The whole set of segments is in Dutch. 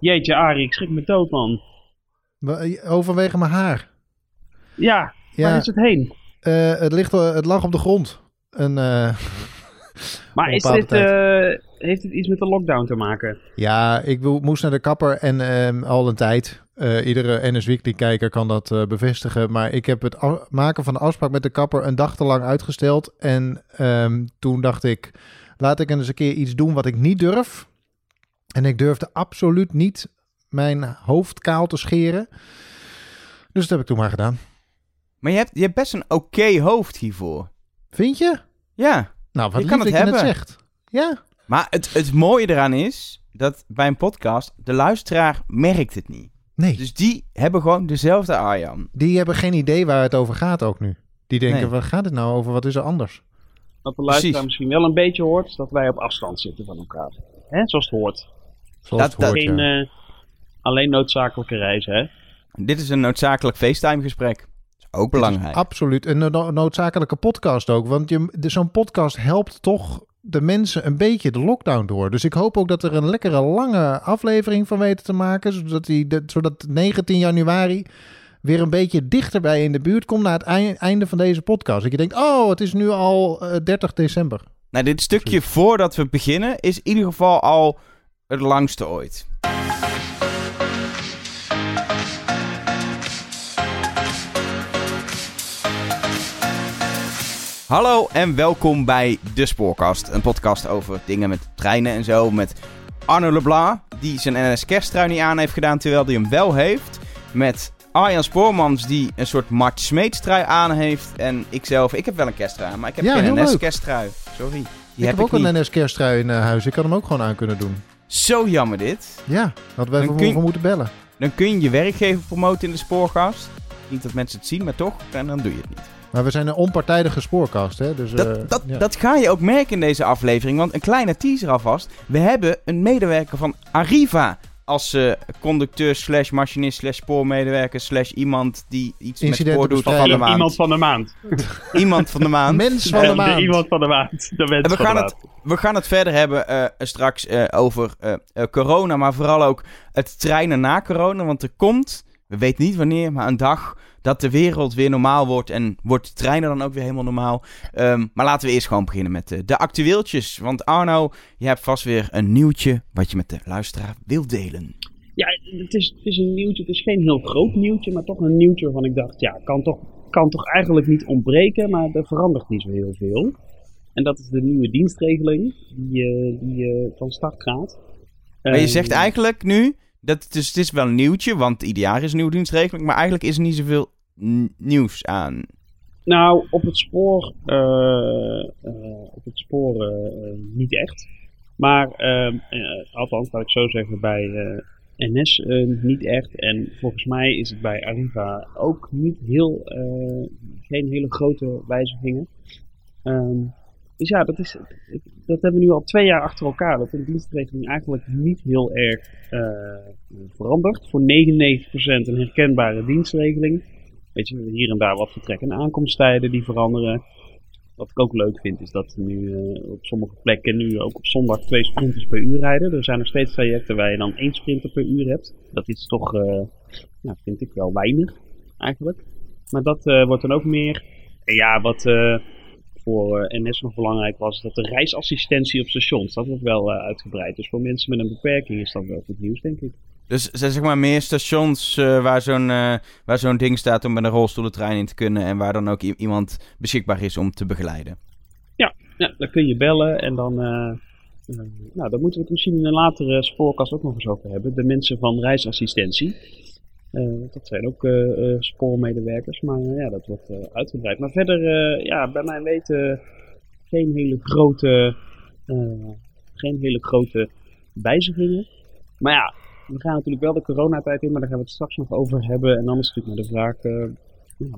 Jeetje, Arie, ik schrik me dood, man. Overwege mijn haar. Ja, Ja. waar is het heen? Eh, het, ligt, wel- het lag op de grond. Eh, Maar is dit, eh, heeft het iets met de lockdown te maken? ja, ik moest naar de kapper en ehm, al een tijd. Eh, iedere NS Weekly kijker kan dat eh, bevestigen. Maar ik heb het maken van de afspraak met de kapper een dag te lang uitgesteld. En ehm, toen dacht ik, laat ik eens een keer iets doen wat ik niet durf. En ik durfde absoluut niet mijn hoofd kaal te scheren. Dus dat heb ik toen maar gedaan. Maar je hebt, je hebt best een oké hoofd hiervoor. Vind je? Ja. Nou, wat Je kan het dat je het hebben. zegt. Ja, Maar het, het mooie eraan is dat bij een podcast de luisteraar merkt het niet. nee. Dus die hebben gewoon dezelfde Arjan. Die hebben geen idee waar het over gaat ook nu. Die denken, Nee. waar gaat het nou over? Wat is er anders? Wat de luisteraar Precies. misschien wel een beetje hoort, is dat wij op afstand zitten van elkaar. Hè? Zoals het hoort. Zoals Dat- hoort, ja. eh, alleen noodzakelijke reizen, hè? Dit is een noodzakelijk FaceTime gesprek. Dat is ook belangrijk. Absoluut. Een no- noodzakelijke podcast ook. Want zo'n podcast helpt toch de mensen een beetje de lockdown door. Dus ik hoop ook dat er een lekkere lange aflevering van weten te maken. Zodat, die, de- zodat 19 januari weer een beetje dichterbij in de buurt komt... na het ei- einde van deze podcast. Dat je denkt, oh, het is nu al eh, 30 december. Nou, dit stukje voordat we beginnen is in ieder geval al het langste ooit. Hallo en welkom bij De Spoorkast. Een podcast over dingen met treinen en zo. Met Arno Leblanc, die zijn NS kersttrui niet aan heeft gedaan terwijl hij hem wel heeft. Met Arjan Spoormans, die een soort Mart Smeets trui aan heeft. En ikzelf, ik heb wel een kersttrui aan, maar ik heb Ja, geen leuk. NS kersttrui. Sorry. Die ik heb, heb ook niet. een NS-kersttrui in eh, huis. Ik kan hem ook gewoon aan kunnen doen. Zo jammer dit. Ja, hadden wij even kun voor moeten bellen. Dan kun je je werkgever promoten in de spoorgast. Niet dat mensen het zien, maar toch. En dan doe je het niet. Maar we zijn een onpartijdige spoorkast, hè? Dus, Dat, eh, dat, ja. dat ga je ook merken in deze aflevering. Want een kleine teaser alvast. We hebben een medewerker van Arriva als eh, conducteur slash machinist slash spoormedewerker slash iemand die iets met spoor doet van de Iemand maand. Iemand van de maand. Iemand van de maand. Mens van de maand. iemand van de maand. De mens En we van gaan de het, we gaan het verder hebben eh, straks eh, over corona, maar vooral ook het treinen na corona. Want er komt, we weten niet wanneer, maar een dag dat de wereld weer normaal wordt. En wordt de treinen dan ook weer helemaal normaal. Ehm, maar laten we eerst gewoon beginnen met eh, de actueeltjes. Want Arno, je hebt vast weer een nieuwtje wat je met de luisteraar wilt delen. Ja, het is, het is een nieuwtje. Het is geen heel groot nieuwtje, maar toch een nieuwtje waarvan ik dacht, ja, kan toch, kan toch eigenlijk niet ontbreken, maar er verandert niet zo heel veel. En dat is de nieuwe dienstregeling die, eh, die eh, van start gaat. Maar je zegt eigenlijk nu, dat is, het is wel een nieuwtje, want ieder jaar is een nieuwe dienstregeling. Maar eigenlijk is er niet zoveel nieuws aan. Nou, op het spoor, eh, eh, op het spoor eh, niet echt. Maar, ehm, eh, althans, laat ik zo zeggen, bij NS niet echt. En volgens mij is het bij Arriva ook niet heel, geen hele grote wijzigingen. Ehm, dus ja, dat, is, dat hebben we nu al twee jaar achter elkaar. Dat de dienstregeling eigenlijk niet heel erg eh, verandert. Voor 99% een herkenbare dienstregeling. Weet je, hier en daar wat vertrek- en aankomsttijden die veranderen. Wat ik ook leuk vind, is dat nu eh, op sommige plekken nu ook op zondag twee sprinters per uur rijden. Er zijn nog steeds trajecten waar je dan één sprinter per uur hebt. Dat is toch, eh, nou, vind ik wel weinig, eigenlijk. Maar dat wordt dan ook meer. En ja, wat voor eh, NS nog belangrijk was, dat de reisassistentie op stations, dat wordt wel eh, uitgebreid. Dus voor mensen met een beperking is dat wel goed nieuws, denk ik. Dus zijn zeg maar meer stations eh, waar zo'n waar zo'n ding staat om met een rolstoel de trein in te kunnen. En waar dan ook iemand beschikbaar is om te begeleiden. Ja, dan kun je bellen en dan. nou, daar moeten we het misschien in een latere spoorkast ook nog eens over hebben. De mensen van reisassistentie. Eh, dat zijn ook eh, eh, spoormedewerkers, maar ja, dat wordt uitgebreid. Maar verder, ja, bij mijn weten geen hele grote, geen hele grote wijzigingen. Maar ja, we gaan natuurlijk wel de coronatijd in, maar daar gaan we het straks nog over hebben. En dan is natuurlijk maar de vraag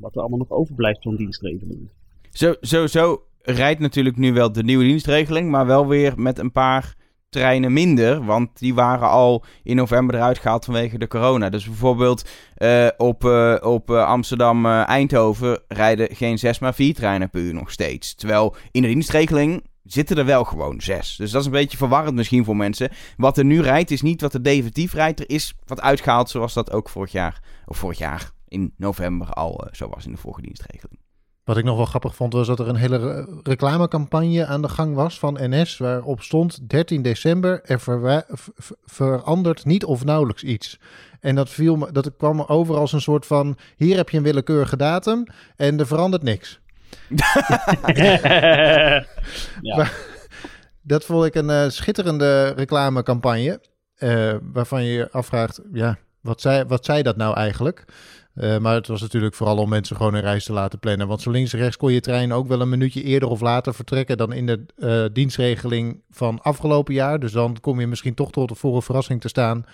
wat er allemaal nog overblijft van dienstregelingen. Zo, sowieso rijdt natuurlijk nu wel de nieuwe dienstregeling. Maar wel weer met een paar treinen minder. Want die waren al in november eruit gehaald vanwege de corona. Dus bijvoorbeeld eh, op, eh, op eh, Amsterdam-Eindhoven rijden geen 6 maar 4 treinen per uur nog steeds. Terwijl in de dienstregeling zitten er wel gewoon zes. Dus dat is een beetje verwarrend misschien voor mensen. Wat er nu rijdt is niet wat er definitief rijdt. Er is wat uitgehaald zoals dat ook vorig jaar, of vorig jaar in november al zo was in de vorige dienstregeling. Wat ik nog wel grappig vond was dat er een hele reclamecampagne aan de gang was van NS waarop stond 13 december er verandert niet of nauwelijks iets. En dat, viel me, dat kwam me over als een soort van hier heb je een willekeurige datum en er verandert niks. ja. Dat vond ik een uh, schitterende reclamecampagne uh, waarvan je je afvraagt, ja, wat zei, wat zei dat nou eigenlijk? Uh, maar het was natuurlijk vooral om mensen gewoon een reis te laten plannen. Want zo links en rechts kon je trein ook wel een minuutje eerder of later vertrekken dan in de uh, dienstregeling van afgelopen jaar. Dus dan kom je misschien toch tot voor een verrassing te staan.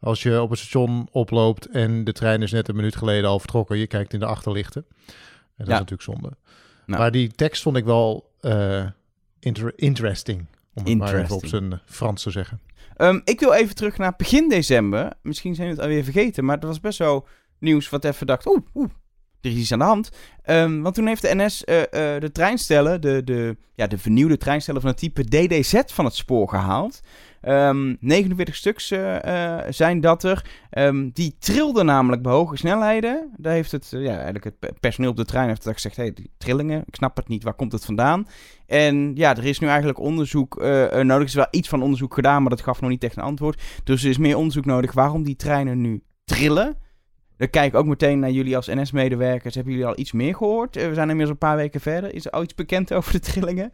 Als je op het station oploopt en de trein is net een minuut geleden al vertrokken. Je kijkt in de achterlichten. En dat is natuurlijk zonde. Nou. Maar die tekst vond ik wel uh, inter interesting. Om het maar even op zijn Frans te zeggen. Um, ik wil even terug naar begin december. Misschien zijn we het alweer vergeten, maar dat was best wel nieuws wat even dacht, oeh, oeh, er is iets aan de hand. Um, want toen heeft de NS uh, uh, de treinstellen, de, de, ja, de vernieuwde treinstellen van het type DDZ van het spoor gehaald. Um, 49 stuks uh, zijn dat er. Um, die trilden namelijk bij hoge snelheden. Daar heeft het, ja, eigenlijk het personeel op de trein heeft gezegd: hé, hey, die trillingen, ik snap het niet, waar komt het vandaan? En ja, er is nu eigenlijk onderzoek nodig. Er is wel iets van onderzoek gedaan, maar dat gaf nog niet echt een antwoord. Dus er is meer onderzoek nodig waarom die treinen nu trillen. Dan kijk ik ook meteen naar jullie als NS-medewerkers. Hebben jullie al iets meer gehoord? We zijn inmiddels een paar weken verder. Is er al iets bekend over de trillingen?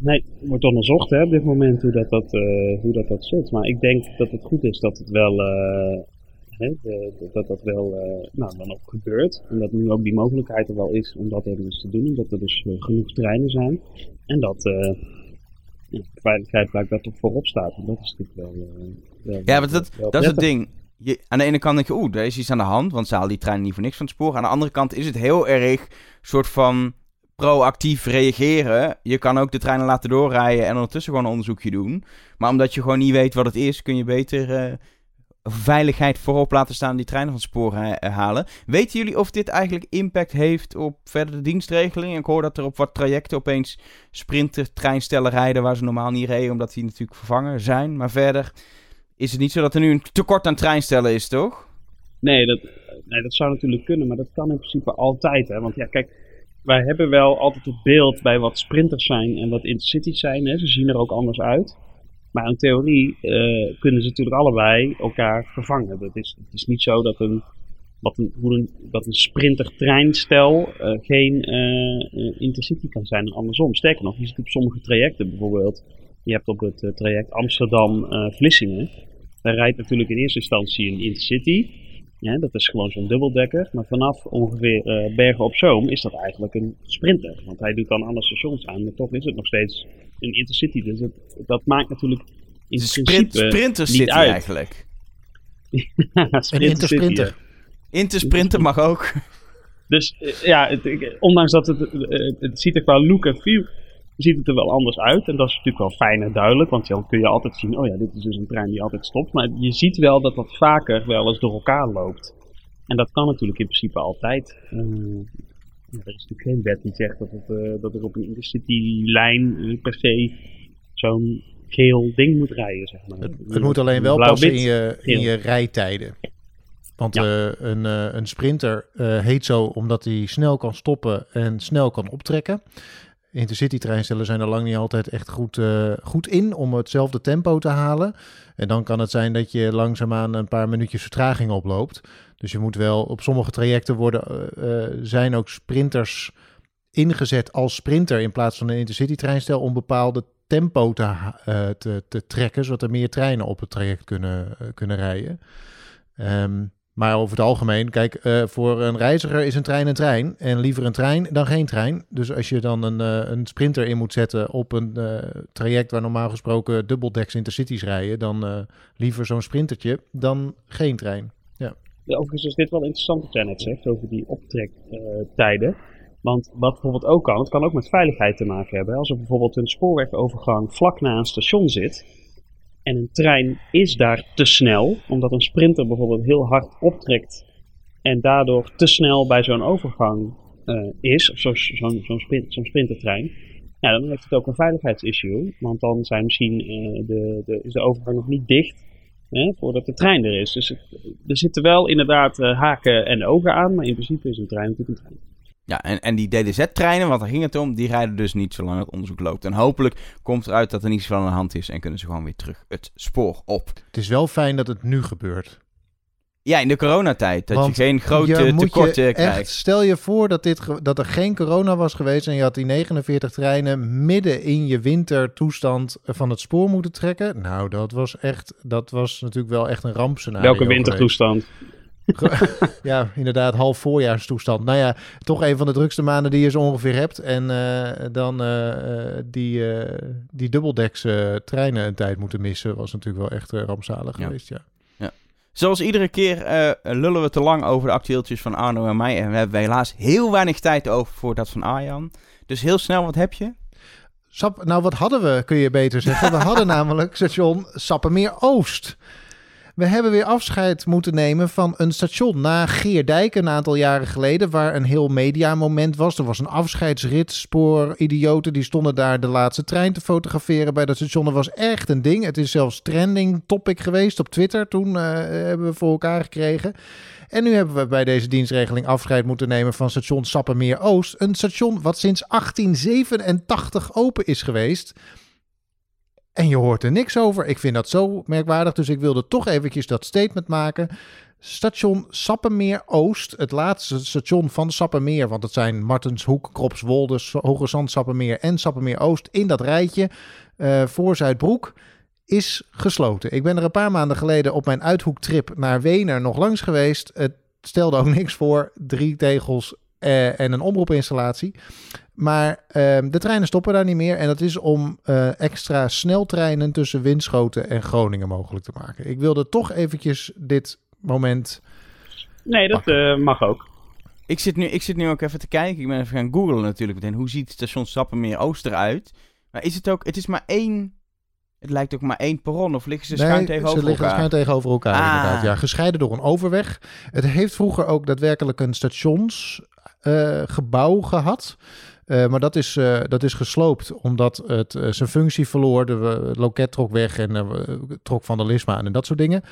Nee, wordt onderzocht hè, op dit moment hoe dat, dat, uh, hoe dat, dat zit. Maar ik denk dat het goed is dat het wel, uh, hè, de, dat dat wel uh, nou, dan ook gebeurt. En dat nu ook die mogelijkheid er wel is om dat even eens te doen. Dat er dus genoeg treinen zijn. En dat de veiligheid blijkbaar toch voorop staat. En dat is natuurlijk wel... wel ja, want dat, dat is het ding je, aan de ene kant denk je, oeh, er is iets aan de hand, want ze halen die trein niet voor niks van het spoor. Aan de andere kant is het heel erg soort van proactief reageren. Je kan ook de treinen laten doorrijden en ondertussen gewoon een onderzoekje doen. Maar omdat je gewoon niet weet wat het is, kun je beter uh, veiligheid voorop laten staan die treinen van het spoor uh, halen. Weten jullie of dit eigenlijk impact heeft op verdere dienstregeling? Ik hoor dat er op wat trajecten opeens sprinter treinstellen rijden waar ze normaal niet reden, omdat die natuurlijk vervangen zijn. Maar verder is het niet zo dat er nu een tekort aan treinstellen is, toch? Nee dat, nee, dat zou natuurlijk kunnen, maar dat kan in principe altijd. Hè? Want ja, kijk, wij hebben wel altijd het beeld bij wat sprinters zijn en wat intercities zijn. Hè? Ze zien er ook anders uit. Maar in theorie uh, kunnen ze natuurlijk allebei elkaar vervangen. Dat is, het is niet zo dat een, wat een, hoe een, dat een sprinter-treinstel uh, geen uh, intercity kan zijn andersom. Sterker nog, je ziet op sommige trajecten bijvoorbeeld je hebt op het eh, traject Amsterdam-Vlissingen. Eh, daar rijdt natuurlijk in eerste instantie een Intercity. Ja, dat is gewoon zo'n dubbeldekker. Maar vanaf ongeveer uh, Bergen op Zoom is dat eigenlijk een sprinter. Want hij doet dan alle stations aan, maar toch is het nog steeds een Intercity. Dus het, dat maakt natuurlijk in de sprint, Sprinter zit eigenlijk. een intersprinter. Intersprinter mag ook. Dus ja, het, ondanks dat het, het, het, ziet er qua look en feel ziet het er wel anders uit. En dat is natuurlijk wel fijn en duidelijk, want dan kun je altijd zien, oh ja, dit is dus een trein die altijd stopt. Maar je ziet wel dat dat vaker wel eens door elkaar loopt. En dat kan natuurlijk in principe altijd. Uh, er is natuurlijk geen wet die zegt dat, het, uh, dat er op een intercity-lijn uh, per se zo'n geel ding moet rijden, zeg maar. Het, het moet alleen wel passen in je, in je rijtijden. Want ja. een, een sprinter heet zo omdat hij snel kan stoppen en snel kan optrekken. Intercity-treinstellen zijn er lang niet altijd echt goed, uh, goed in om hetzelfde tempo te halen. En dan kan het zijn dat je langzaamaan een paar minuutjes vertraging oploopt. Dus je moet wel op sommige trajecten worden, uh, zijn ook sprinters ingezet als sprinter in plaats van een intercity-treinstel om bepaalde tempo te, te, te, trekken, zodat er meer treinen op het traject kunnen, kunnen rijden. Um, maar over het algemeen, kijk, uh, voor een reiziger is een trein een trein. En liever een trein dan geen trein. Dus als je dan een, uh, een sprinter in moet zetten op een uh, traject waar normaal gesproken dubbeldeks intercities rijden, dan liever zo'n sprintertje dan geen trein. Ja. ja overigens is dit wel interessant wat jij net zegt over die optrektijden. Want wat bijvoorbeeld ook kan, het kan ook met veiligheid te maken hebben. Als er bijvoorbeeld een spoorwegovergang vlak na een station zit en een trein is daar te snel, omdat een sprinter bijvoorbeeld heel hard optrekt en daardoor te snel bij zo'n overgang uh, is, of zo'n zo, zo, zo sprint, sprintertrein. ja, dan heeft het ook een veiligheidsissue. Want dan zijn misschien, eh, de, de, is de overgang nog niet dicht hè, voordat de trein er is. Dus er zitten wel inderdaad eh, haken en ogen aan, maar in principe is een trein natuurlijk een trein. Ja, en, en die DDZ-treinen, want daar ging het om, die rijden dus niet zolang het onderzoek loopt. En hopelijk komt eruit dat er niet zoveel aan de hand is en kunnen ze gewoon weer terug het spoor op. Het is wel fijn dat het nu gebeurt. Ja, in de coronatijd, dat Want je geen grote je tekorten je krijgt. echt, stel je voor dat, dit, dat er geen corona was geweest en je had die 49 treinen midden in je wintertoestand van het spoor moeten trekken. Nou, dat was echt, dat was natuurlijk wel echt een rampscenario. Welke geweest. Ja, inderdaad, half voorjaarstoestand. Nou ja, toch een van de drukste maanden die je zo ongeveer hebt. En eh, dan eh, die, eh die dubbeldekse treinen een tijd moeten missen, was natuurlijk wel echt rampzalig Ja. geweest, ja. Zoals iedere keer lullen we te lang over de actueeltjes van Arno en mij. En we hebben helaas heel weinig tijd over voor dat van Arjan. Dus heel snel, wat heb je? Sap, nou, wat hadden we, kun je beter zeggen. We hadden namelijk station Sappemeer Oost. We hebben weer afscheid moeten nemen van een station na Geerdijk een aantal jaren geleden, waar een heel mediamoment was. Er was een afscheidsrit, spooridioten, die stonden daar de laatste trein te fotograferen bij dat station. Dat was echt een ding. Het is zelfs trending topic geweest op Twitter. Toen eh, hebben we voor elkaar gekregen. En nu hebben we bij deze dienstregeling afscheid moeten nemen van station Sappemeer Oost. Een station wat sinds 1887 open is geweest. En je hoort er niks over. Ik vind dat zo merkwaardig, dus ik wilde toch eventjes dat statement maken. Station Sappemeer Oost, het laatste station van Sappemeer, want het zijn Martenshoek, Kropswolde, Hoge Zand, Sappemeer en Sappemeer Oost in dat rijtje eh, voor Zuidbroek is gesloten. Ik ben er een paar maanden geleden op mijn uithoektrip naar Wener nog langs geweest. Het stelde ook niks voor. Drie tegels eh, en een omroepinstallatie. Maar ehm, de treinen stoppen daar niet meer. En dat is om eh, extra sneltreinen tussen Winschoten en Groningen mogelijk te maken. Ik wilde toch eventjes dit moment... Nee, dat eh, mag ook. Ik zit, nu, ik zit nu ook even te kijken. Ik ben even gaan googlen natuurlijk meteen. Hoe ziet station Sappemeer Oost eruit? Maar is het ook... Het is maar één... Het lijkt ook maar één perron. Of liggen ze schuin Nee, tegenover ze liggen elkaar? schuin tegenover elkaar Ah. inderdaad. Ja, gescheiden door een overweg. Het heeft vroeger ook daadwerkelijk een stationsgebouw gehad. Eh, maar dat is, eh, dat is gesloopt omdat het eh, zijn functie verloor. De eh, het loket trok weg en eh, trok vandalisme aan en dat soort dingen.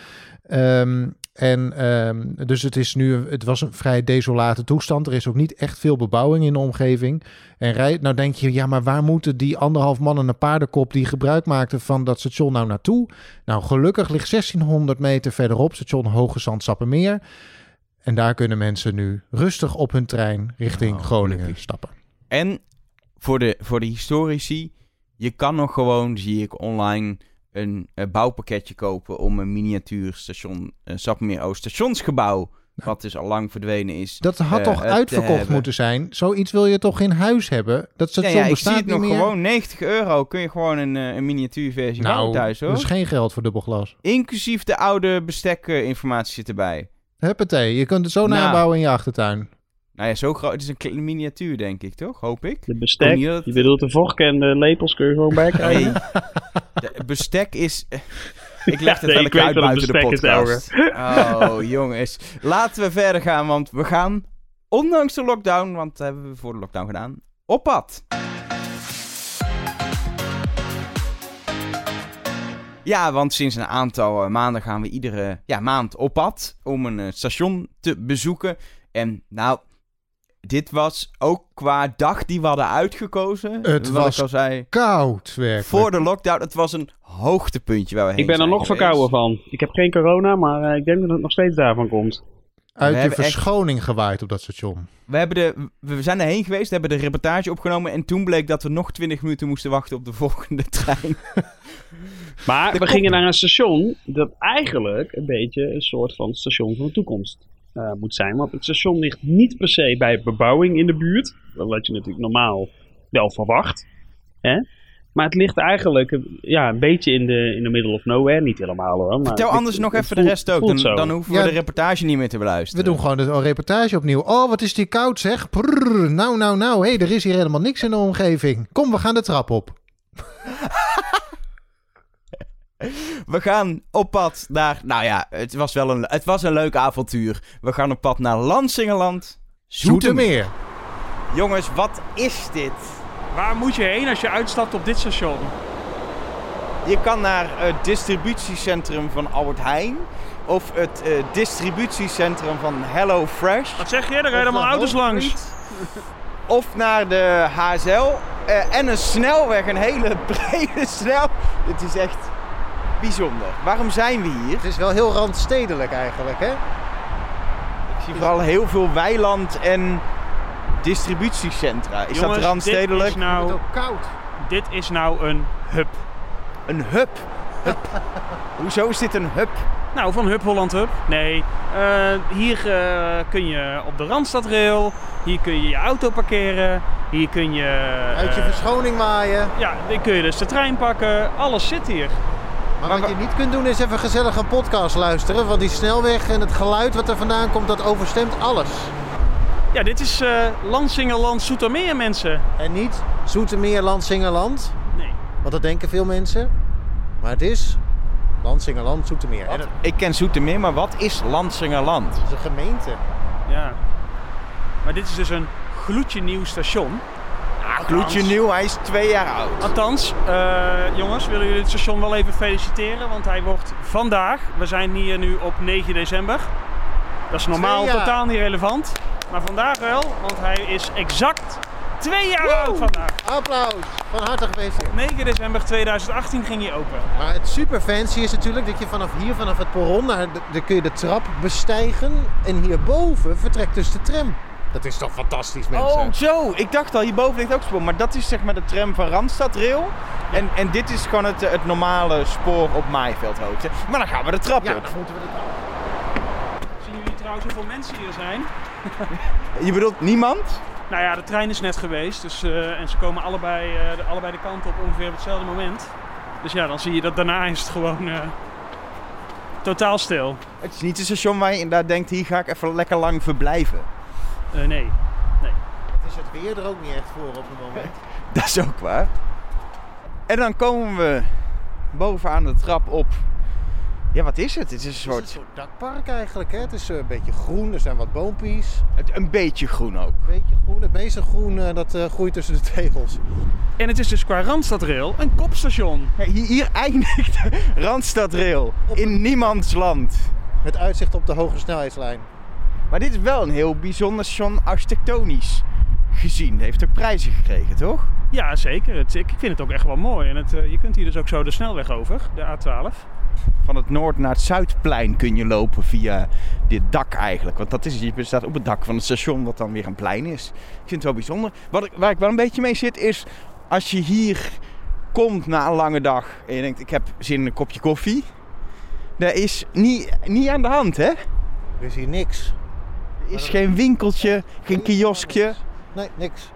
Ehm, en ehm, dus het is nu, het was een vrij desolate toestand. Er is ook niet echt veel bebouwing in de omgeving. En rij, nou denk je, ja, maar waar moeten die anderhalf man en een paardenkop die gebruik maakten van dat station nou naartoe? Nou, gelukkig ligt 1600 meter verderop station Hoge Zand Sappemeer. En daar kunnen mensen nu rustig op hun trein richting Oh, Groningen gelukkig. stappen. En voor de, voor de historici, je kan nog gewoon, zie ik online, een eh, bouwpakketje kopen om een miniatuur station uh, Sappemeer Oost stationsgebouw, wat dus al lang verdwenen is. Dat had eh, toch uitverkocht moeten zijn? Zoiets wil je toch in huis hebben? Dat Ja, station ja, ik zie bestaat het niet nog meer. gewoon. 90 euro kun je gewoon een, eh, een miniatuurversie nou, thuis hoor. dat is geen geld voor dubbelglas. Inclusief de oude bestekinformatie zit erbij. Huppatee, je kunt het zo Nou. nabouwen in je achtertuin. Nou ja, zo groot. Het is een kleine miniatuur, denk ik, toch? Hoop ik. De bestek, dat je bedoelt de vork en de lepels kun je gewoon bij krijgen. Nee. De bestek is... Ik leg het Nee, wel ik een keer weet uit buiten de podcast. Oh, jongens. Laten we verder gaan, want we gaan, ondanks de lockdown, want dat hebben we voor de lockdown gedaan, op pad. Ja, want sinds een aantal eh, maanden gaan we iedere ja, maand op pad om een eh, station te bezoeken. En nou, dit was ook qua dag die we hadden uitgekozen. Het wat was ik al zei. Koud werkelijk. Voor de lockdown, het was een hoogtepuntje waar we heen Ik ben er nog verkouden van. Ik heb geen corona, maar eh, ik denk dat het nog steeds daarvan komt. Uit de echt- verschoning gewaaid op dat station. We, hebben de, we zijn erheen geweest, hebben de reportage opgenomen en toen bleek dat we nog 20 minuten moesten wachten op de volgende trein. Maar De we gingen naar een station dat eigenlijk een beetje een soort van station van de toekomst eh, moet zijn. Want het station ligt niet per se bij bebouwing in de buurt. Wat je natuurlijk normaal wel verwacht. Hè? Maar het ligt eigenlijk ja, een beetje in de, in de middle of nowhere. Niet helemaal hoor. Maar Vertel anders nog even voelt- de rest ook, dan, zo. dan hoeven Ja. we de reportage niet meer te beluisteren. We doen gewoon de reportage opnieuw. Oh, wat is die koud zeg. Prrr, nou, nou, nou. Hé, hey, er is hier helemaal niks in de omgeving. Kom, we gaan de trap op. We gaan op pad naar, nou ja, het was wel een, het was een leuk avontuur. We gaan op pad naar Lansingerland, Zoetermeer. Jongens, wat is dit? Waar moet je heen als je uitstapt op dit station? Je kan naar het distributiecentrum van Albert Heijn. Of het eh, distributiecentrum van Hello Fresh. Wat zeg je? Er rijden allemaal auto's langs. Of naar de HSL. eh, en een snelweg, een hele brede snel. Het is echt bijzonder. Waarom zijn we hier? Het is wel heel randstedelijk eigenlijk, hè? Ik zie vooral heel veel weiland en distributiecentra. Is Jongens, dat randstedelijk? Dit is, nou, koud. dit is nou een hub. Een hub. hub. Hoezo is dit een hub? Nou, van Hub Holland Hub. Nee, eh, hier eh, kun je op de Randstadrail. Hier kun je je auto parkeren. Hier kun je... Uit je eh, verschoning maaien. Ja, dan kun je dus de trein pakken. Alles zit hier. Maar wat je niet kunt doen is even gezellig een podcast luisteren. Want die snelweg en het geluid wat er vandaan komt, dat overstemt alles. Ja, dit is eh Landsingerland Soetermeer, mensen. En niet Zoetermeer, Landsingerland. Nee. Want dat denken veel mensen. Maar het is Landsingerland, Zoetermeer. Het Ik ken Zoetermeer, maar wat is Lansingerland? is een gemeente. Ja. Maar dit is dus een gloedje nieuw station. Gloedje nieuw, hij is twee jaar oud. Althans, eh, jongens, willen jullie het station wel even feliciteren? Want hij wordt vandaag, we zijn hier nu op 9 december. Dat is normaal jaar. totaal niet relevant. Maar vandaag wel, want hij is exact twee jaar Woe! oud vandaag. Applaus. Van harte gefeliciteerd. 9 december 2018 ging hij open. Maar het super fancy is natuurlijk dat je vanaf hier, vanaf het perron, dan kun je de trap bestijgen. En hierboven vertrekt dus de tram. Dat is toch fantastisch, mensen? Oh, zo. Ik dacht al, hierboven ligt ook spoor. Maar dat is zeg maar de tram van Randstadrail. En, en dit is gewoon het, het normale spoor op Maaiveldhoogte. Maar dan gaan we de trap ja, op. dan moeten we het Zien jullie trouwens hoeveel mensen hier zijn? Je bedoelt niemand? Nou ja, de trein is net geweest. Dus, eh, en ze komen allebei, eh, de, allebei de kant op ongeveer op hetzelfde moment. Dus ja, dan zie je dat daarna is het gewoon eh, totaal stil. Het is niet een station waar je inderdaad denkt, hier ga ik even lekker lang verblijven. Eh, nee. Het is het weer er ook niet echt voor op het moment. Dat is ook waar. En dan komen we bovenaan de trap op. Ja, wat is het? Het is een Het is soort... een soort dakpark eigenlijk. Hè? Het is eh, een beetje groen, er zijn wat boompjes. het- een beetje groen ook. Een beetje groen. Het meeste groen eh, dat eh, groeit tussen de tegels. En het is dus qua Randstadrail een kopstation. Ja, hier, hier eindigt Randstadrail. In niemands land. Met uitzicht op de hoge snelheidslijn. Maar dit is wel een heel bijzonder station architectonisch gezien. Het heeft ook prijzen gekregen, toch? Ja, zeker. Het, ik vind het ook echt wel mooi. En het, eh, je kunt hier dus ook zo de snelweg over, de A12. Van het Noord naar het Zuidplein kun je lopen via dit dak eigenlijk. Want dat is, je staat op het dak van het station, wat dan weer een plein is. Ik vind het wel bijzonder. Wat ik, waar ik wel een beetje mee zit, is als je hier komt na een lange dag en je denkt, ik heb zin in een kopje koffie. Dat is niet, niet aan de hand, hè? Er is hier niks. Er is geen winkeltje, geen kioskje. Nee, niks.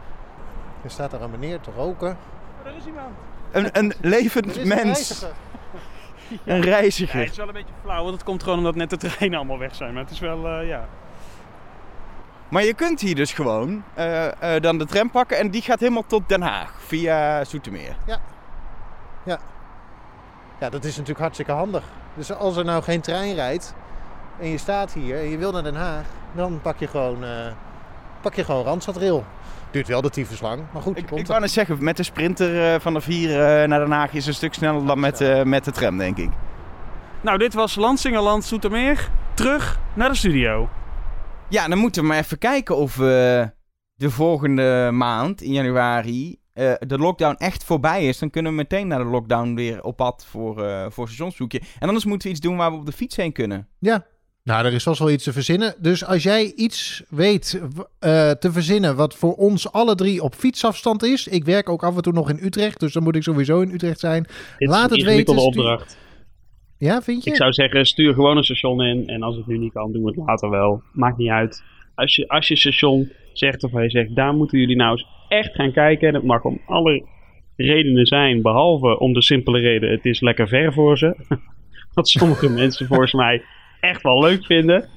Er staat er een meneer te roken. er is iemand. Een, een levend Er is een mens, reiziger. een Ja, het reiziger. is wel een beetje flauw, want het komt gewoon omdat net de treinen allemaal weg zijn. Maar het is wel, eh, ja. Maar je kunt hier dus gewoon eh, eh, dan de tram pakken en die gaat helemaal tot Den Haag via Zoetermeer. Ja, dat is natuurlijk hartstikke handig. Dus als er nou geen trein rijdt en je staat hier en je wil naar Den Haag, dan pak je gewoon, eh pak je gewoon Randstadrail. Duurt wel de tyfus lang, maar goed, Ik, komt ik wou net zeggen, met de sprinter eh, van de vier eh, naar Den Haag is een stuk sneller dan met, eh, met de tram, denk ik. Nou, dit was Landsingerland Soetermeer. Terug naar de studio. Ja, dan moeten we maar even kijken of we de volgende maand, in januari, eh, de lockdown echt voorbij is. Dan kunnen we meteen naar de lockdown weer op pad voor, eh voor stationsbezoekje. En anders moeten we iets doen waar we op de fiets heen kunnen. Ja. Nou, er is vast wel iets te verzinnen. Dus als jij iets weet eh, te verzinnen wat voor ons alle drie op fietsafstand is. Ik werk ook af en toe nog in Utrecht, dus dan moet ik sowieso in Utrecht zijn. Dit Laat het weten, stuur- opdracht. Ja, vind je? Ik zou zeggen, stuur gewoon een station in. En als het nu niet kan, doen we het later wel. Maakt niet uit. Als je, als je station zegt of hij zegt, daar moeten jullie nou eens echt gaan kijken. En het mag om alle redenen zijn, behalve om de simpele reden, het is lekker ver voor ze. Wat sommige mensen volgens mij echt wel leuk vinden.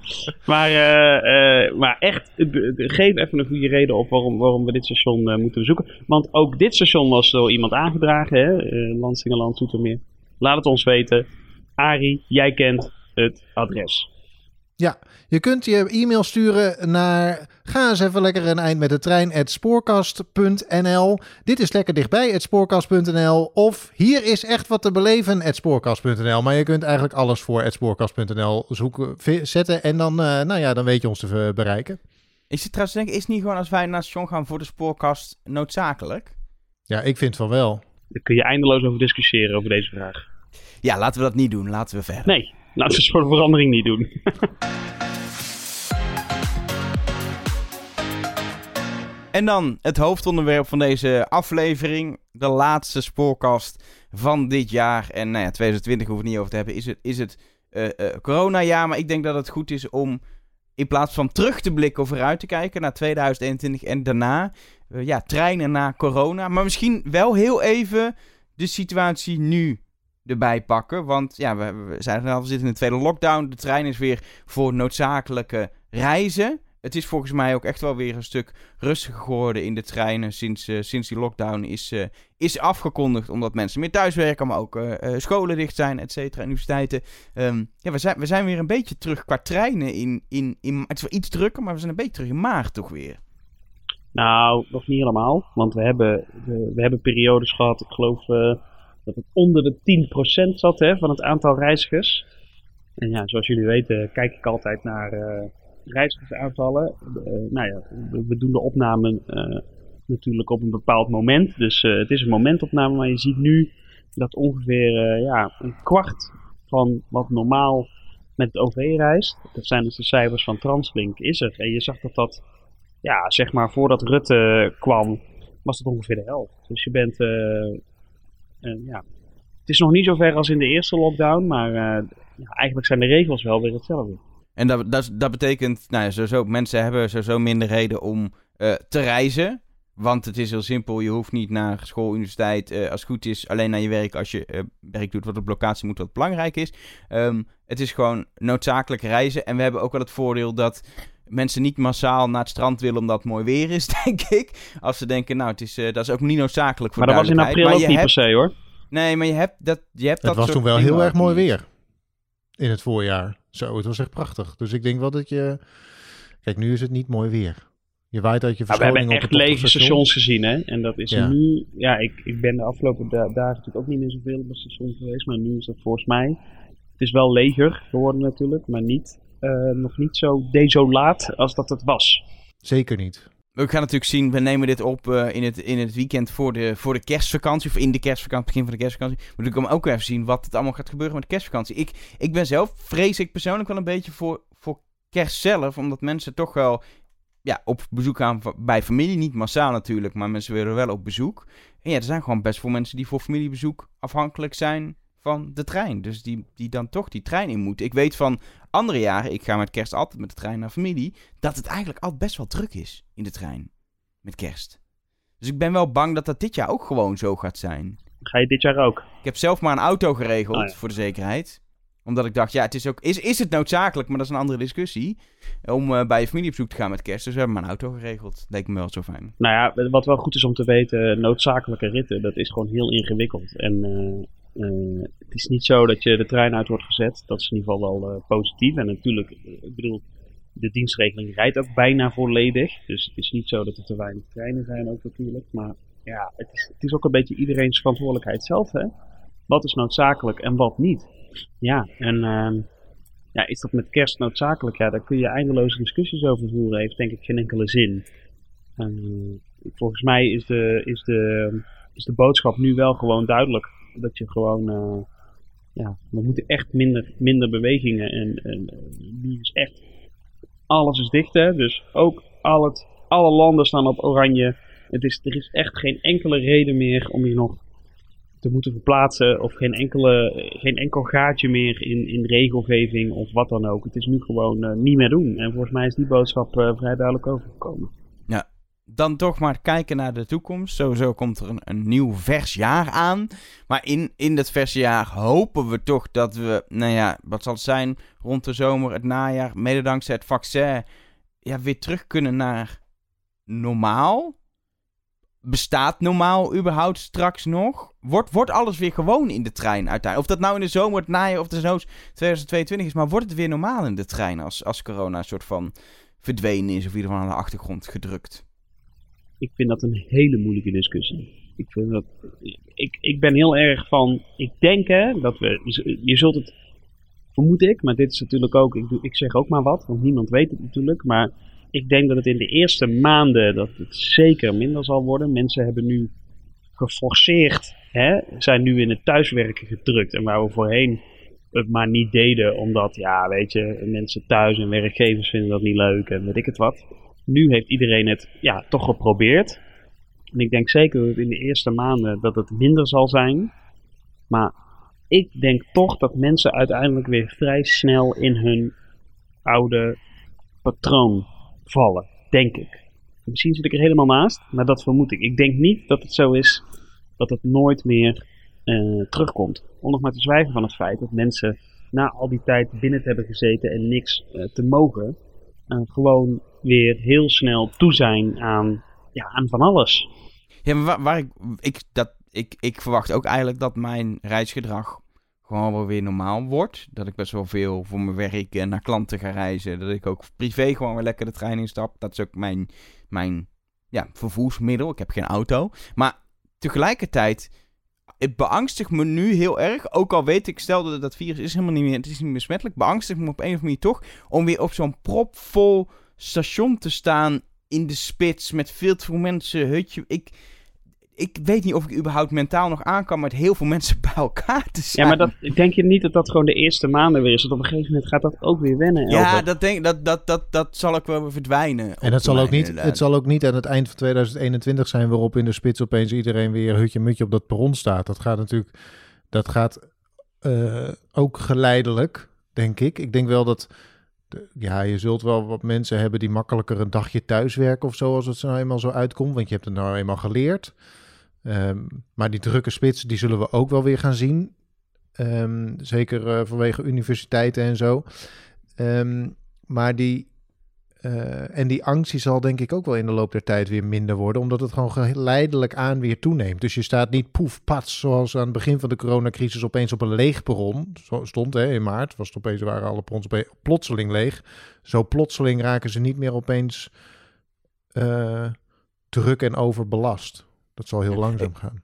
Maar, eh, eh, maar echt, geef even een goede reden op waarom, waarom we dit station eh, moeten bezoeken. Want ook dit station was door iemand aangedragen, hè? Landsingerland, Zoetermeer. Laat het ons weten. Arie, jij kent het adres. Je kunt je e-mail sturen naar ga eens even lekker een eind met de trein at spoorkast.nl. Dit is lekker dichtbij at spoorkast.nl of hier is echt wat te beleven at spoorkast.nl. Maar je kunt eigenlijk alles voor at spoorkast.nl zoeken, zetten en dan, eh, nou ja, dan weet je ons te eh, bereiken. Ik zit trouwens te denken, is het niet gewoon als wij naar het station gaan voor de spoorkast noodzakelijk? Ja, ik vind van wel. Daar kun je eindeloos over discussiëren over deze vraag. Ja, laten we dat niet doen. Laten we verder. Nee, laten we het voor de verandering niet doen. En dan het hoofdonderwerp van deze aflevering. De laatste spoorkast van dit jaar. En nou ja, 2020 hoeven we het niet over te hebben. Is het, is het eh, coronajaar. Maar ik denk dat het goed is om in plaats van terug te blikken of vooruit te kijken naar 2021 en daarna. eh, ja, treinen naar corona. Maar misschien wel heel even de situatie nu erbij pakken. Want ja, we, we zijn al, we zitten in de tweede lockdown. De trein is weer voor noodzakelijke reizen. Het is volgens mij ook echt wel weer een stuk rustiger geworden in de treinen sinds, eh, sinds die lockdown is, eh, is afgekondigd. Omdat mensen meer thuiswerken, maar ook eh, scholen dicht zijn, et cetera, universiteiten. Ehm, ja, we zijn, we zijn weer een beetje terug qua treinen in, in, in... Het is wel iets drukker, maar we zijn een beetje terug in maart toch weer. Nou, nog niet helemaal. Want we hebben, we, hebben periodes gehad, ik geloof dat het onder de 10% zat hè, van het aantal reizigers. En ja, zoals jullie weten, kijk ik altijd naar eh reizigersaantallen. Eh, nou ja, we, doen de opname eh, natuurlijk op een bepaald moment. Dus het is een momentopname, maar je ziet nu dat ongeveer ja, een kwart van wat normaal met het OV reist. Dat zijn dus de cijfers van Translink, is er. En je zag dat dat ja, zeg maar voordat Rutte kwam, was het ongeveer de helft. Dus je bent, ja, het is nog niet zo ver als in de eerste lockdown, maar eh, ja, eigenlijk zijn de regels wel weer hetzelfde. En dat, dat, dat betekent, nou ja, mensen hebben sowieso minder reden om eh, te reizen. Want het is heel simpel, je hoeft niet naar school, universiteit, eh, als het goed is, alleen naar je werk als je eh, werk doet wat op locatie moet, wat belangrijk is. Ehm, het is gewoon noodzakelijk reizen. En we hebben ook wel het voordeel dat mensen niet massaal naar het strand willen omdat het mooi weer is, denk ik. Als ze denken, nou, het is, eh, dat is ook niet noodzakelijk voor Maar dat was in april ook niet per se hoor. Nee, maar je hebt dat, je hebt Het dat was soort toen wel heel erg mooi weer. In het voorjaar. Zo, het was echt prachtig. Dus ik denk wel dat je... Kijk, nu is het niet mooi weer. Je waait uit je Maar we hebben echt lege stations gezien hè. En dat is Ja. nu, ja, ik, ik ben de afgelopen da- dagen natuurlijk ook niet meer zoveel op het station geweest, maar nu is dat volgens mij, het is wel leger geworden natuurlijk, maar niet, nog niet zo desolaat als dat het was. Zeker niet. We gaan natuurlijk zien, we nemen dit op eh, in, het, in het weekend voor de, voor de kerstvakantie. Of in de kerstvakantie, begin van de kerstvakantie. Maar ik kan ook even zien wat het allemaal gaat gebeuren met de kerstvakantie. Ik, ik ben zelf, vrees ik persoonlijk wel een beetje voor, voor kerst zelf. Omdat mensen toch wel ja, op bezoek gaan bij familie. Niet massaal natuurlijk, maar mensen willen wel op bezoek. En ja, er zijn gewoon best veel mensen die voor familiebezoek afhankelijk zijn van de trein. Dus die, die dan toch die trein in moeten. Ik weet van andere jaren, ik ga met kerst altijd met de trein naar familie, dat het eigenlijk altijd best wel druk is in de trein. Met kerst. Dus ik ben wel bang dat dat dit jaar ook gewoon zo gaat zijn. Ga je dit jaar ook? Ik heb zelf maar een auto geregeld, Oh ja. voor de zekerheid. Omdat ik dacht, ja, het is, ook, is, is het noodzakelijk, maar dat is een andere discussie. Om eh, bij je familie op bezoek te gaan met kerst. Dus we hebben maar een auto geregeld. Leek me wel zo fijn. Nou ja, wat wel goed is om te weten, noodzakelijke ritten, dat is gewoon heel ingewikkeld. En eh, eh, het is niet zo dat je de trein uit wordt gezet. Dat is in ieder geval wel eh, positief. En natuurlijk, eh, ik bedoel, de dienstregeling rijdt ook bijna volledig. Dus het is niet zo dat er te weinig treinen zijn ook natuurlijk. Maar ja, het is, het is ook een beetje iedereen's verantwoordelijkheid zelf, hè. Wat is noodzakelijk en wat niet? Ja, en ehm, ja, is dat met kerst noodzakelijk? Ja, daar kun je eindeloze discussies over voeren. Heeft denk ik geen enkele zin. En, eh, volgens mij is de, is, de, is de boodschap nu wel gewoon duidelijk. Dat je gewoon, eh, ja, we moeten echt minder, minder bewegingen. En, en eh, nu is echt, alles is dicht hè. Dus ook al het, alle landen staan op oranje. Het is, er is echt geen enkele reden meer om je nog te moeten verplaatsen. Of geen, enkele, geen enkel gaatje meer in, in regelgeving of wat dan ook. Het is nu gewoon eh, niet meer doen. En volgens mij is die boodschap eh, vrij duidelijk overgekomen. Dan toch maar kijken naar de toekomst. Sowieso komt er een, nieuw vers jaar aan. Maar in, in dat verse jaar hopen we toch dat we, nou ja, wat zal het zijn, rond de zomer, het najaar, mede dankzij het vaccin, ja, weer terug kunnen naar normaal. bestaat normaal überhaupt straks nog? Wordt, wordt alles weer gewoon in de trein uiteindelijk? Of dat nou in de zomer, het najaar of de zomer 2022 is, maar wordt het weer normaal in de trein als, als corona een soort van verdwenen is of in ieder geval aan de achtergrond gedrukt? Ik vind dat een hele moeilijke discussie. Ik, vind dat, ik, ik ben heel erg van. Ik denk hè, dat we. Je zult het. Vermoed ik, maar dit is natuurlijk ook. Ik, ik zeg ook maar wat, want niemand weet het natuurlijk. Maar ik denk dat het in de eerste maanden. dat het zeker minder zal worden. Mensen hebben nu geforceerd. Hè, zijn nu in het thuiswerken gedrukt. En waar we voorheen het maar niet deden, omdat, ja, weet je, mensen thuis en werkgevers vinden dat niet leuk en weet ik het wat. Nu heeft iedereen het ja, toch geprobeerd. En ik denk zeker dat in de eerste maanden dat het minder zal zijn. Maar ik denk toch dat mensen uiteindelijk weer vrij snel in hun oude patroon vallen. Denk ik. Misschien zit ik er helemaal naast, maar dat vermoed ik. Ik denk niet dat het zo is dat het nooit meer uh, terugkomt. Om nog maar te zwijgen van het feit dat mensen na al die tijd binnen te hebben gezeten en niks uh, te mogen, gewoon weer heel snel toe zijn aan, ja, aan van alles. Ja, maar waar, ik, ik, dat, ik, ik verwacht ook eigenlijk dat mijn reisgedrag gewoon wel weer normaal wordt. Dat ik best wel veel voor mijn werk en naar klanten ga reizen. Dat ik ook privé gewoon weer lekker de trein instap. Dat is ook mijn, mijn ja, vervoersmiddel. Ik heb geen auto. Maar tegelijkertijd het beangstigt me nu heel erg. Ook al weet ik, stel dat dat virus is helemaal niet meer, het is niet besmettelijk. Beangstigt me op een of andere manier toch om weer op zo'n propvol station te staan in de spits met veel te veel mensen. Hutje. Ik, ik weet niet of ik überhaupt mentaal nog aan kan met heel veel mensen bij elkaar te zijn. Ja, maar dat, denk je niet dat dat gewoon de eerste maanden weer is? Want op een gegeven moment gaat dat ook weer wennen. Ja, dat, denk, dat, dat, dat, dat zal ook wel weer verdwijnen. En het zal, ook niet, het zal ook niet aan het eind van 2021 zijn waarop in de spits opeens iedereen weer hutje-mutje op dat perron staat. Dat gaat natuurlijk, dat gaat uh, ook geleidelijk, denk ik. Ik denk wel dat ja, je zult wel wat mensen hebben die makkelijker een dagje thuiswerken of zo, als het nou eenmaal zo uitkomt. Want je hebt het nou eenmaal geleerd. Um, maar die drukke spits, die zullen we ook wel weer gaan zien. Um, zeker uh, vanwege universiteiten en zo. Um, maar die, uh, en die angst die zal denk ik ook wel in de loop der tijd weer minder worden, omdat het gewoon geleidelijk aan weer toeneemt. Dus je staat niet poef, pats, zoals aan het begin van de coronacrisis opeens op een leeg perron. Zo stond hè, in maart, was het opeens, waren alle perrons plotseling leeg. Zo plotseling raken ze niet meer opeens uh, druk en overbelast. Dat zal heel langzaam gaan.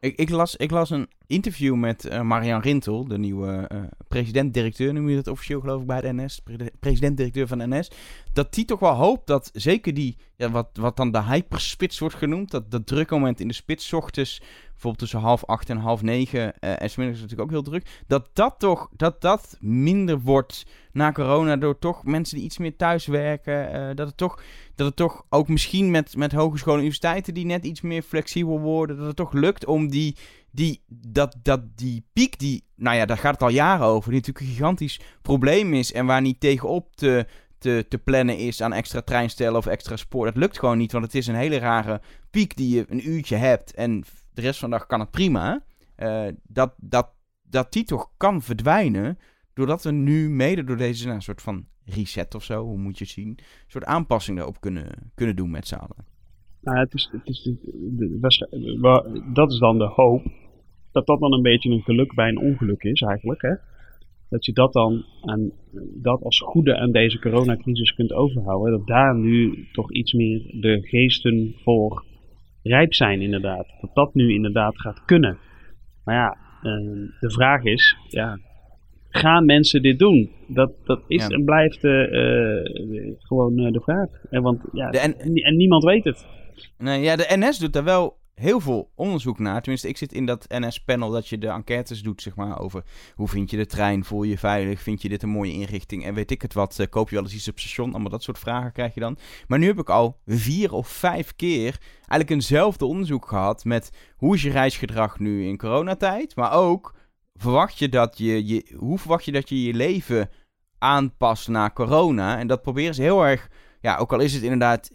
Ik, ik, las, ik las een interview met uh, Marian Rintel, de nieuwe uh, president-directeur, noem je dat officieel geloof ik bij de NS, president-directeur van NS. Dat die toch wel hoopt dat zeker die, ja, wat, wat dan de hyperspits wordt genoemd, dat dat drukke moment in de spits ochtends bijvoorbeeld tussen half acht en half negen, uh, en smiddags is natuurlijk ook heel druk, dat dat toch, dat dat minder wordt na corona door toch mensen die iets meer thuis werken, dat het toch, dat het toch ook misschien met, met hogescholen en universiteiten die net iets meer flexibel worden, dat het toch lukt om die, die, dat, dat die piek die, nou ja, daar gaat het al jaren over, die natuurlijk een gigantisch probleem is en waar niet tegenop te, te, te plannen is aan extra treinstellen of extra spoor. Dat lukt gewoon niet, want het is een hele rare piek die je een uurtje hebt en de rest van de dag kan het prima. Uh, dat, dat, dat die toch kan verdwijnen. Doordat we nu mede door deze nou, soort van reset of zo, hoe moet je het zien, een soort aanpassing daarop kunnen, kunnen doen met z'n allen. Nou, het is, het is, dat is dan de hoop. Dat dat dan een beetje een geluk bij een ongeluk is eigenlijk. Hè? Dat je dat dan aan, dat als goede aan deze coronacrisis kunt overhouden. Dat daar nu toch iets meer de geesten voor rijp zijn inderdaad. Dat dat nu inderdaad gaat kunnen. Maar ja, uh, de vraag is, ja, gaan mensen dit doen? Dat, dat is en blijft uh, uh, gewoon de vraag. En, want, ja, en, en, niemand weet het. Nee, ja, de NS doet daar wel heel veel onderzoek naar. Tenminste, ik zit in dat NS-panel dat je de enquêtes doet, zeg maar, over hoe vind je de trein, voel je veilig, vind je dit een mooie inrichting en weet ik het wat, uh, koop je wel eens iets op station, allemaal dat soort vragen krijg je dan. Maar nu heb ik al vier of vijf keer eigenlijk eenzelfde onderzoek gehad met hoe is je reisgedrag nu in coronatijd, maar ook verwacht je dat je, je hoe verwacht je dat je je leven aanpast na corona en dat proberen ze heel erg, ja, ook al is het inderdaad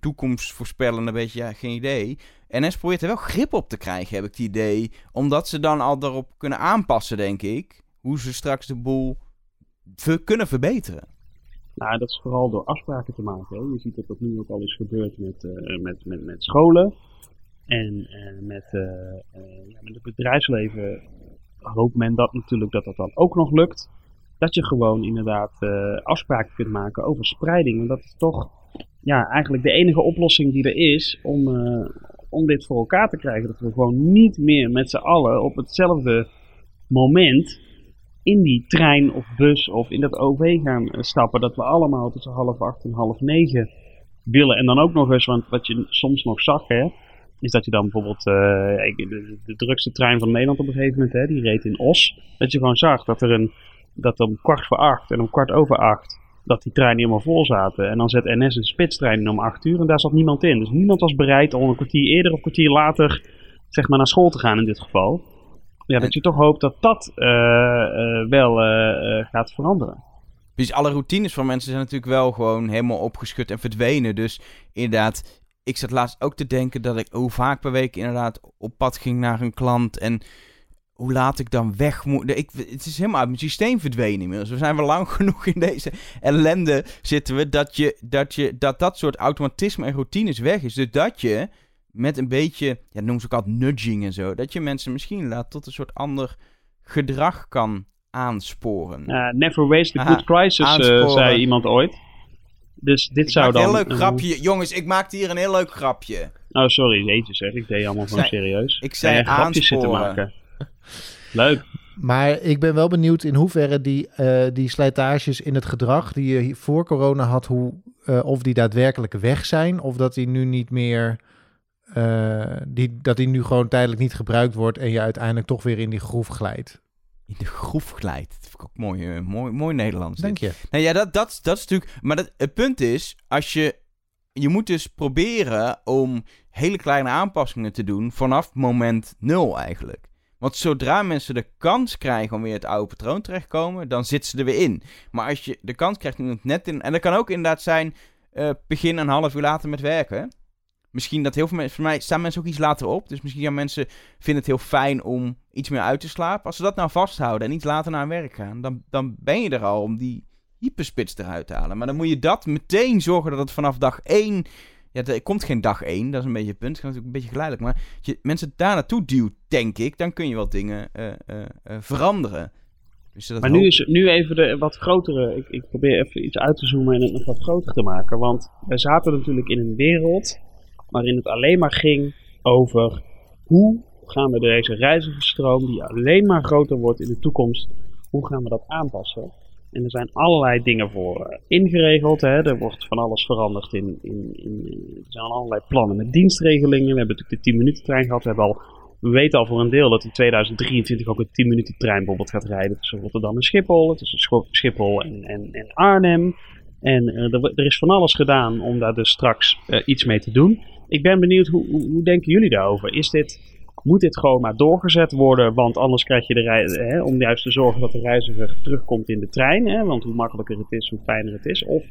toekomst voorspellen, een beetje, ja, geen idee. NS probeert er wel grip op te krijgen, heb ik het idee. Omdat ze dan al daarop kunnen aanpassen, denk ik. Hoe ze straks de boel kunnen verbeteren. Nou, dat is vooral door afspraken te maken. Je ziet dat dat nu ook al is gebeurd met, uh, met, met, met scholen. En met, ja, met het bedrijfsleven hoopt men dat natuurlijk dat dat dan ook nog lukt. Dat je gewoon inderdaad afspraken kunt maken over spreiding. En dat is toch ja, eigenlijk de enige oplossing die er is om, om dit voor elkaar te krijgen. Dat we gewoon niet meer met z'n allen op hetzelfde moment in die trein of bus of in dat OV gaan eh, stappen. Dat we allemaal tussen half acht en half negen willen. En dan ook nog eens, want wat je soms nog zag, hè, is dat je dan bijvoorbeeld uh, de, de, drukste trein van Nederland op een gegeven moment, hè, die reed in Os. Dat je gewoon zag dat er een dat om kwart voor acht en om kwart over acht dat die treinen helemaal vol zaten. En dan zet NS een spitstrein in om acht uur en daar zat niemand in. Dus niemand was bereid om een kwartier eerder of een kwartier later zeg maar, naar school te gaan in dit geval. Ja, dat je toch hoopt dat dat uh, uh, wel uh, gaat veranderen. Dus alle routines van mensen zijn natuurlijk wel gewoon helemaal opgeschud en verdwenen. Dus inderdaad, ik zat laatst ook te denken dat ik hoe vaak per week inderdaad op pad ging naar een klant. En hoe laat ik dan weg moet. Ik, het is helemaal uit mijn systeem verdwenen inmiddels. We zijn wel lang genoeg in deze ellende zitten we dat, je, dat, je, dat dat soort automatisme en routines weg is. Dus dat je met een beetje, ja, noem ze ook altijd nudging en zo, dat je mensen misschien laat tot een soort ander gedrag kan aansporen. Uh, never waste a good crisis, uh, zei iemand ooit. Dus dit zou dan... Een heel leuk grapje. Jongens, ik maakte hier een heel leuk grapje. Oh, sorry, jeetje zeg. Ik deed allemaal van serieus. Ik zei grapjes zitten maken. Leuk. Maar ik ben wel benieuwd in hoeverre die, uh, die slijtages in het gedrag die je voor corona had, hoe, uh, of die daadwerkelijk weg zijn. Of dat die nu niet meer uh, die, dat die nu gewoon tijdelijk niet gebruikt wordt en je uiteindelijk toch weer in die groef glijdt. In de groef glijdt. Dat vind ik ook mooi, mooi, mooi Nederlands. Denk je? Nou ja, dat, dat, dat is natuurlijk. Maar dat, het punt is, als je. Je moet dus proberen om hele kleine aanpassingen te doen vanaf moment nul eigenlijk. Want zodra mensen de kans krijgen om weer het oude patroon terechtkomen, dan zitten ze er weer in. Maar als je de kans krijgt om het net in. En dat kan ook inderdaad zijn. Uh, begin een half uur later met werken misschien dat heel veel mensen, voor mij staan mensen ook iets later op. Dus misschien gaan mensen vinden het heel fijn om iets meer uit te slapen. Als ze dat nou vasthouden en iets later naar werk gaan, dan, dan ben je er al om die hyperspits eruit te halen. Maar dan moet je dat meteen zorgen dat het vanaf dag 1. Ja, er komt geen dag 1, dat is een beetje het punt. Het gaat natuurlijk een beetje geleidelijk. Maar als je mensen daar naartoe duwt, denk ik, dan kun je wat dingen uh, uh, uh, veranderen. Dus maar nu is nu even de wat grotere. Ik, ik probeer even iets uit te zoomen en het nog wat groter te maken. Want we zaten natuurlijk in een wereld waarin het alleen maar ging over hoe gaan we deze reizigersstroom, die alleen maar groter wordt in de toekomst, hoe gaan we dat aanpassen? En er zijn allerlei dingen voor uh, ingeregeld. Hè. Er wordt van alles veranderd. In, in, in, er zijn allerlei plannen met dienstregelingen. We hebben natuurlijk de 10 minuten trein gehad. We, weten al voor een deel dat in 2023 ook een 10 minuten trein bijvoorbeeld gaat rijden tussen Rotterdam en Schiphol. Tussen Schiphol en, en, en Arnhem. En uh, er, er, is van alles gedaan om daar dus straks iets mee te doen ik ben benieuwd, hoe, hoe, denken jullie daarover? Is dit, moet dit gewoon maar doorgezet worden? Want anders krijg je de reis, hè, om juist te zorgen dat de reiziger terugkomt in de trein. Hè, want hoe makkelijker het is, hoe fijner het is. Of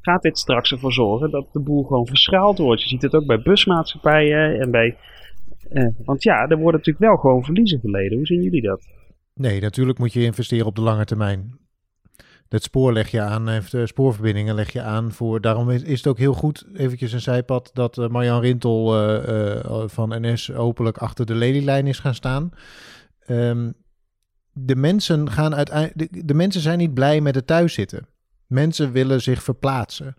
gaat dit straks ervoor zorgen dat de boel gewoon verschaald wordt? Je ziet het ook bij busmaatschappijen en bij... Eh, want ja, er worden natuurlijk wel gewoon verliezen geleden. Hoe zien jullie dat? Nee, natuurlijk moet je investeren op de lange termijn. Het spoor leg je aan, heeft uh, spoorverbindingen leg je aan voor. Daarom is, het ook heel goed, eventjes een zijpad, dat uh, Marjan Rintel uh, van NS openlijk achter de lelielijn is gaan staan. Um, de mensen gaan uiteindelijk. De, mensen zijn niet blij met het thuiszitten. Mensen willen zich verplaatsen.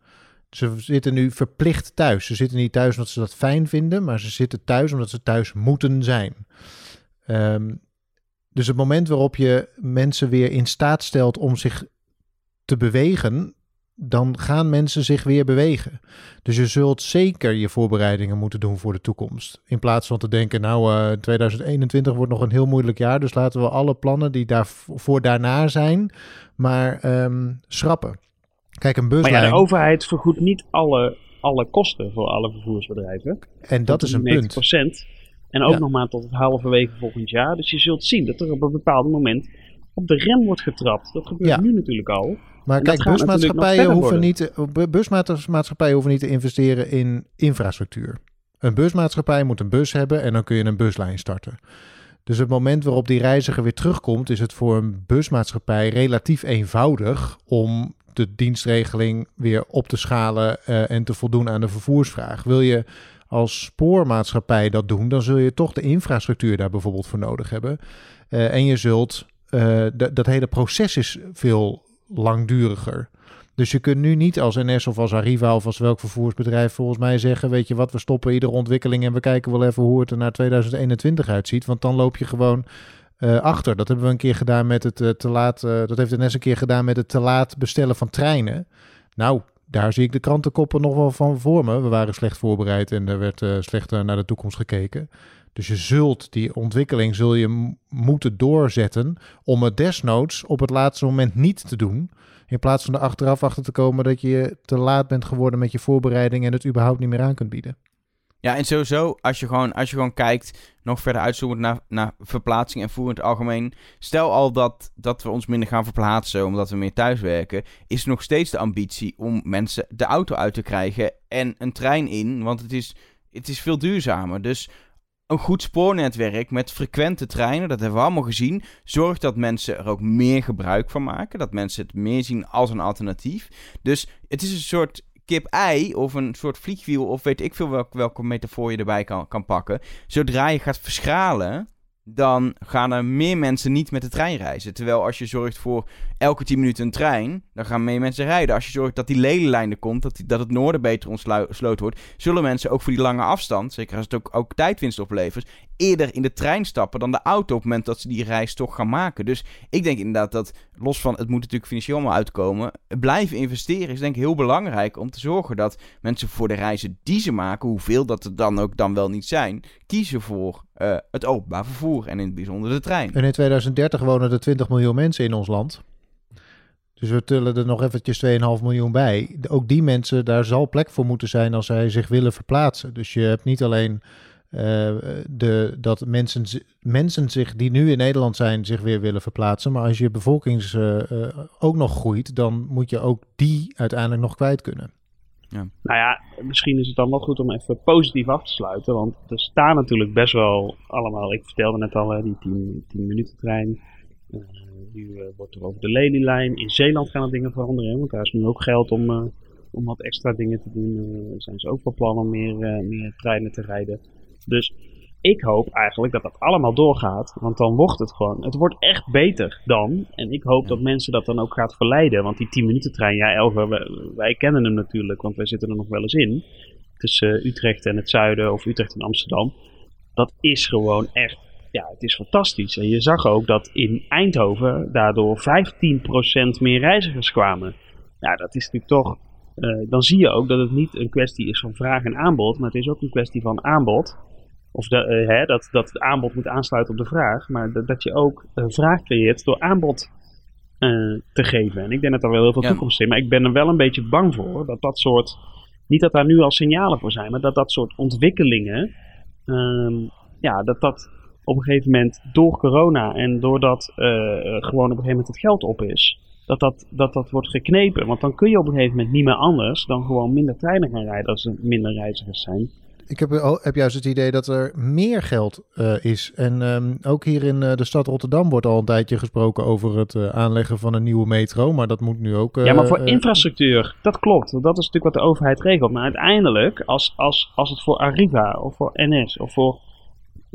Ze zitten nu verplicht thuis. Ze zitten niet thuis omdat ze dat fijn vinden, maar ze zitten thuis omdat ze thuis moeten zijn. Um, dus het moment waarop je mensen weer in staat stelt om zich te bewegen, dan gaan mensen zich weer bewegen. Dus je zult zeker je voorbereidingen moeten doen voor de toekomst. In plaats van te denken, nou, uh, eh, 2021 wordt nog een heel moeilijk jaar, dus laten we alle plannen die daarvoor daarna zijn, maar um, schrappen. Kijk, een buslijn... Maar ja, de overheid vergoedt niet alle, alle kosten voor alle vervoersbedrijven. En dat, is een 90%. punt. En ook nog maar tot het halverwege volgend jaar. Dus je zult zien dat er op een bepaald moment op de rem wordt getrapt. Dat gebeurt nu natuurlijk al. Maar kijk, busmaatschappijen hoeven, niet, busmaatschappijen hoeven niet te investeren in infrastructuur. Een busmaatschappij moet een bus hebben en dan kun je een buslijn starten. Dus het moment waarop die reiziger weer terugkomt, is het voor een busmaatschappij relatief eenvoudig om de dienstregeling weer op te schalen uh, en te voldoen aan de vervoersvraag. Wil je als spoormaatschappij dat doen, dan zul je toch de infrastructuur daar bijvoorbeeld voor nodig hebben. Uh, en je zult, uh, dat hele proces is veel langduriger. Dus je kunt nu niet als NS of als Arriva of als welk vervoersbedrijf volgens mij zeggen: Weet je wat, we stoppen iedere ontwikkeling en we kijken wel even hoe het er naar 2021 uitziet. Want dan loop je gewoon uh, achter. Dat hebben we een keer gedaan met het uh, te laat. Dat heeft NS een keer gedaan met het te laat bestellen van treinen. Nou, daar zie ik de krantenkoppen nog wel van voor me. We waren slecht voorbereid en er werd slecht naar de toekomst gekeken. Dus je zult die ontwikkeling zul je moeten doorzetten om het desnoods op het laatste moment niet te doen. In plaats van er achteraf achter te komen dat je te laat bent geworden met je voorbereiding en het überhaupt niet meer aan kunt bieden. Ja, en sowieso, als je gewoon, als je gewoon kijkt, nog verder uitzoomend naar, naar verplaatsing en voer in het algemeen. Stel al dat, dat we ons minder gaan verplaatsen omdat we meer thuiswerken. Is nog steeds de ambitie om mensen de auto uit te krijgen en een trein in. Want het is, het is veel duurzamer. Dus een goed spoornetwerk met frequente treinen, dat hebben we allemaal gezien, zorgt dat mensen er ook meer gebruik van maken. Dat mensen het meer zien als een alternatief. Dus het is een soort kip-ei of een soort vliegwiel of weet ik veel welke, metafoor je erbij kan, kan pakken. Zodra je gaat verschralen, dan gaan er meer mensen niet met de trein reizen. Terwijl als je zorgt voor elke 10 minuten een trein, dan gaan meer mensen rijden. Als je zorgt dat die ledenlijn er komt, dat, dat het noorden beter ontsloten wordt, zullen mensen ook voor die lange afstand, zeker als het ook, ook tijdwinst oplevert, eerder in de trein stappen dan de auto op het moment dat ze die reis toch gaan maken. Dus ik denk inderdaad dat, los van het moet natuurlijk financieel maar uitkomen, blijven investeren is denk ik heel belangrijk om te zorgen dat mensen voor de reizen die ze maken, hoeveel dat er dan ook dan wel niet zijn, kiezen voor uh, het openbaar vervoer en in het bijzonder de trein. En in 2030 wonen er 20 miljoen mensen in ons land. Dus we tillen er nog eventjes 2,5 miljoen bij. Ook die mensen, daar zal plek voor moeten zijn als zij zich willen verplaatsen. Dus je hebt niet alleen uh, de, dat mensen, mensen zich, die nu in Nederland zijn, zich weer willen verplaatsen. Maar als je bevolkings uh, ook nog groeit, dan moet je ook die uiteindelijk nog kwijt kunnen. Nou ja, misschien is het dan wel goed om even positief af te sluiten. Want er staan natuurlijk best wel allemaal, ik vertelde net al, die 10, 10 minuten trein. Uh, nu uh, wordt er over de lelielijn. In Zeeland gaan er dingen veranderen, want daar is nu ook geld om, uh, om wat extra dingen te doen. Zijn ze ook van plan om meer, meer treinen te rijden. Dus ik hoop eigenlijk dat dat allemaal doorgaat. Want dan wordt het gewoon. Het wordt echt beter dan. En ik hoop dat mensen dat dan ook gaat verleiden. Want die 10 minuten trein, ja, Elger, wij, wij, kennen hem natuurlijk. Want wij zitten er nog wel eens in. Tussen Utrecht en het zuiden of Utrecht en Amsterdam. Dat is gewoon echt. Ja, het is fantastisch. En je zag ook dat in Eindhoven daardoor 15% meer reizigers kwamen. Ja, dat is natuurlijk toch. Uh, dan zie je ook dat het niet een kwestie is van vraag en aanbod. Maar het is ook een kwestie van aanbod. Of de, uh, hè, dat, dat het aanbod moet aansluiten op de vraag. Maar dat, dat je ook een vraag creëert door aanbod uh, te geven. En ik denk dat er wel heel veel ja. toekomst in. Maar ik ben er wel een beetje bang voor dat dat soort. Niet dat daar nu al signalen voor zijn, maar dat dat soort ontwikkelingen. Um, ja, dat dat op een gegeven moment door corona en doordat uh, gewoon op een gegeven moment het geld op is. Dat dat, dat dat wordt geknepen. Want dan kun je op een gegeven moment niet meer anders dan gewoon minder treinen gaan rijden als er minder reizigers zijn. Ik heb, heb juist het idee dat er meer geld uh, is. En um, ook hier in uh, de stad Rotterdam wordt al een tijdje gesproken over het uh, aanleggen van een nieuwe metro. Maar dat moet nu ook. ja, maar voor infrastructuur, dat klopt. Dat is natuurlijk wat de overheid regelt. Maar uiteindelijk, als, als, als het voor Arriva of voor NS of voor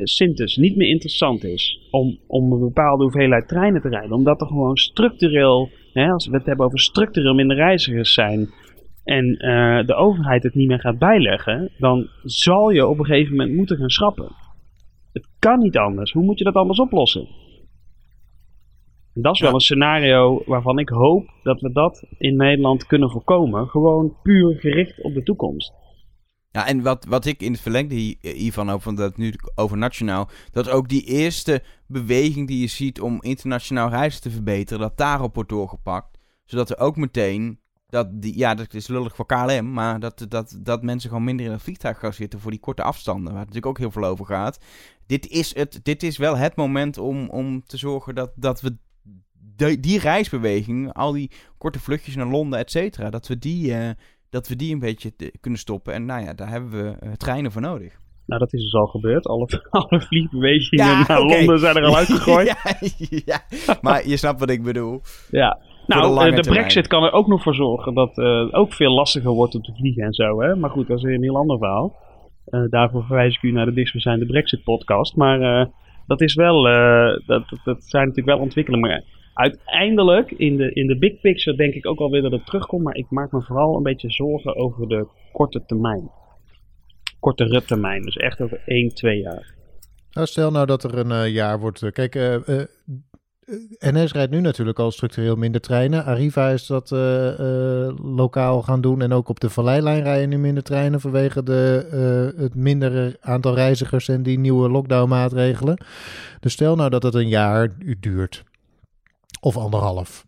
Sintes niet meer interessant is om, om een bepaalde hoeveelheid treinen te rijden, omdat er gewoon structureel, hè, als we het hebben over structureel minder reizigers zijn en uh, de overheid het niet meer gaat bijleggen, dan zal je op een gegeven moment moeten gaan schrappen. Het kan niet anders. Hoe moet je dat anders oplossen? En dat is wel een scenario waarvan ik hoop dat we dat in Nederland kunnen voorkomen. Gewoon puur gericht op de toekomst. Ja, en wat, wat ik in het verlengde hiervan van dat nu over nationaal, dat ook die eerste beweging die je ziet om internationaal reizen te verbeteren, dat daarop wordt doorgepakt. Zodat er ook meteen dat die, ja, dat is lullig voor KLM, maar dat, dat, dat mensen gewoon minder in het vliegtuig gaan zitten voor die korte afstanden, waar het natuurlijk ook heel veel over gaat. Dit is, het, dit is wel het moment om, om te zorgen dat, dat we de, die reisbeweging, al die korte vluchtjes naar Londen, et cetera, dat we die, uh, dat we die een beetje te, kunnen stoppen. En nou ja, daar hebben we uh, treinen voor nodig. Nou, dat is dus al gebeurd. Alle, alle vliegbewegingen ja, naar okay. Londen zijn er al uitgegooid. ja, ja, maar je snapt wat ik bedoel. Ja, nou, de, de brexit kan er ook nog voor zorgen dat het uh, ook veel lastiger wordt om te vliegen en zo. Hè? Maar goed, dat is een heel ander verhaal. daarvoor verwijs ik u naar de dichtstbijzijnde Brexit podcast. Maar dat is wel, dat, dat zijn natuurlijk wel ontwikkelingen. Maar uiteindelijk, in de, in de big picture, denk ik ook alweer dat het terugkomt. Maar ik maak me vooral een beetje zorgen over de korte termijn. Kortere termijn, dus echt over 1, 2 jaar. Nou, stel nou dat er een jaar wordt. Kijk, NS rijdt nu natuurlijk al structureel minder treinen. Arriva is dat uh, uh, lokaal gaan doen. En ook op de Valleilijn rijden nu minder treinen vanwege de, het mindere aantal reizigers en die nieuwe lockdownmaatregelen. Dus stel nou dat het een jaar duurt. Of anderhalf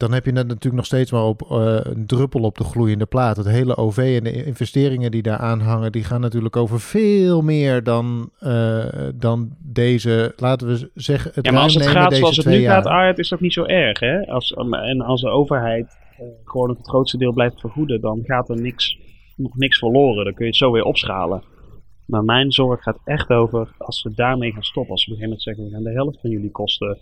dan heb je het natuurlijk nog steeds maar op uh, een druppel op de gloeiende plaat. Het hele OV en de investeringen die daar aan hangen, die gaan natuurlijk over veel meer dan, uh, dan deze, laten we zeggen, het Ja, maar als het gaat zoals het nu jaar. gaat, Aard, is dat niet zo erg. Hè? Als, en als de overheid uh, gewoon het grootste deel blijft vergoeden, dan gaat er niks, nog niks verloren. Dan kun je het zo weer opschalen. Maar mijn zorg gaat echt over als we daarmee gaan stoppen. Als we beginnen met zeggen, we gaan de helft van jullie kosten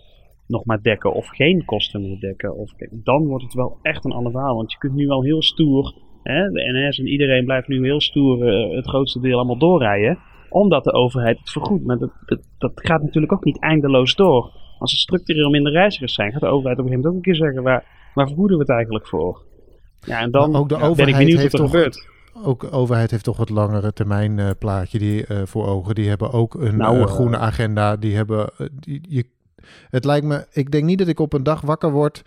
nog maar dekken of geen kosten meer dekken. Of, dan wordt het wel echt een ander verhaal. Want je kunt nu wel heel stoer, hè, de NS en iedereen blijft nu heel stoer uh, het grootste deel allemaal doorrijden. Omdat de overheid het vergoedt. Maar dat, dat, dat, gaat natuurlijk ook niet eindeloos door. Als er structureel minder reizigers zijn, gaat de overheid op een gegeven moment ook een keer zeggen, waar, waar vergoeden we het eigenlijk voor? Ja, en dan ook de overheid ben ik benieuwd wat er toch... gebeurt ook de overheid heeft toch het langere termijn uh, plaatje die, uh, voor ogen. Die hebben ook een nou, groene agenda. Die hebben, die, je het lijkt me, ik denk niet dat ik op een dag wakker word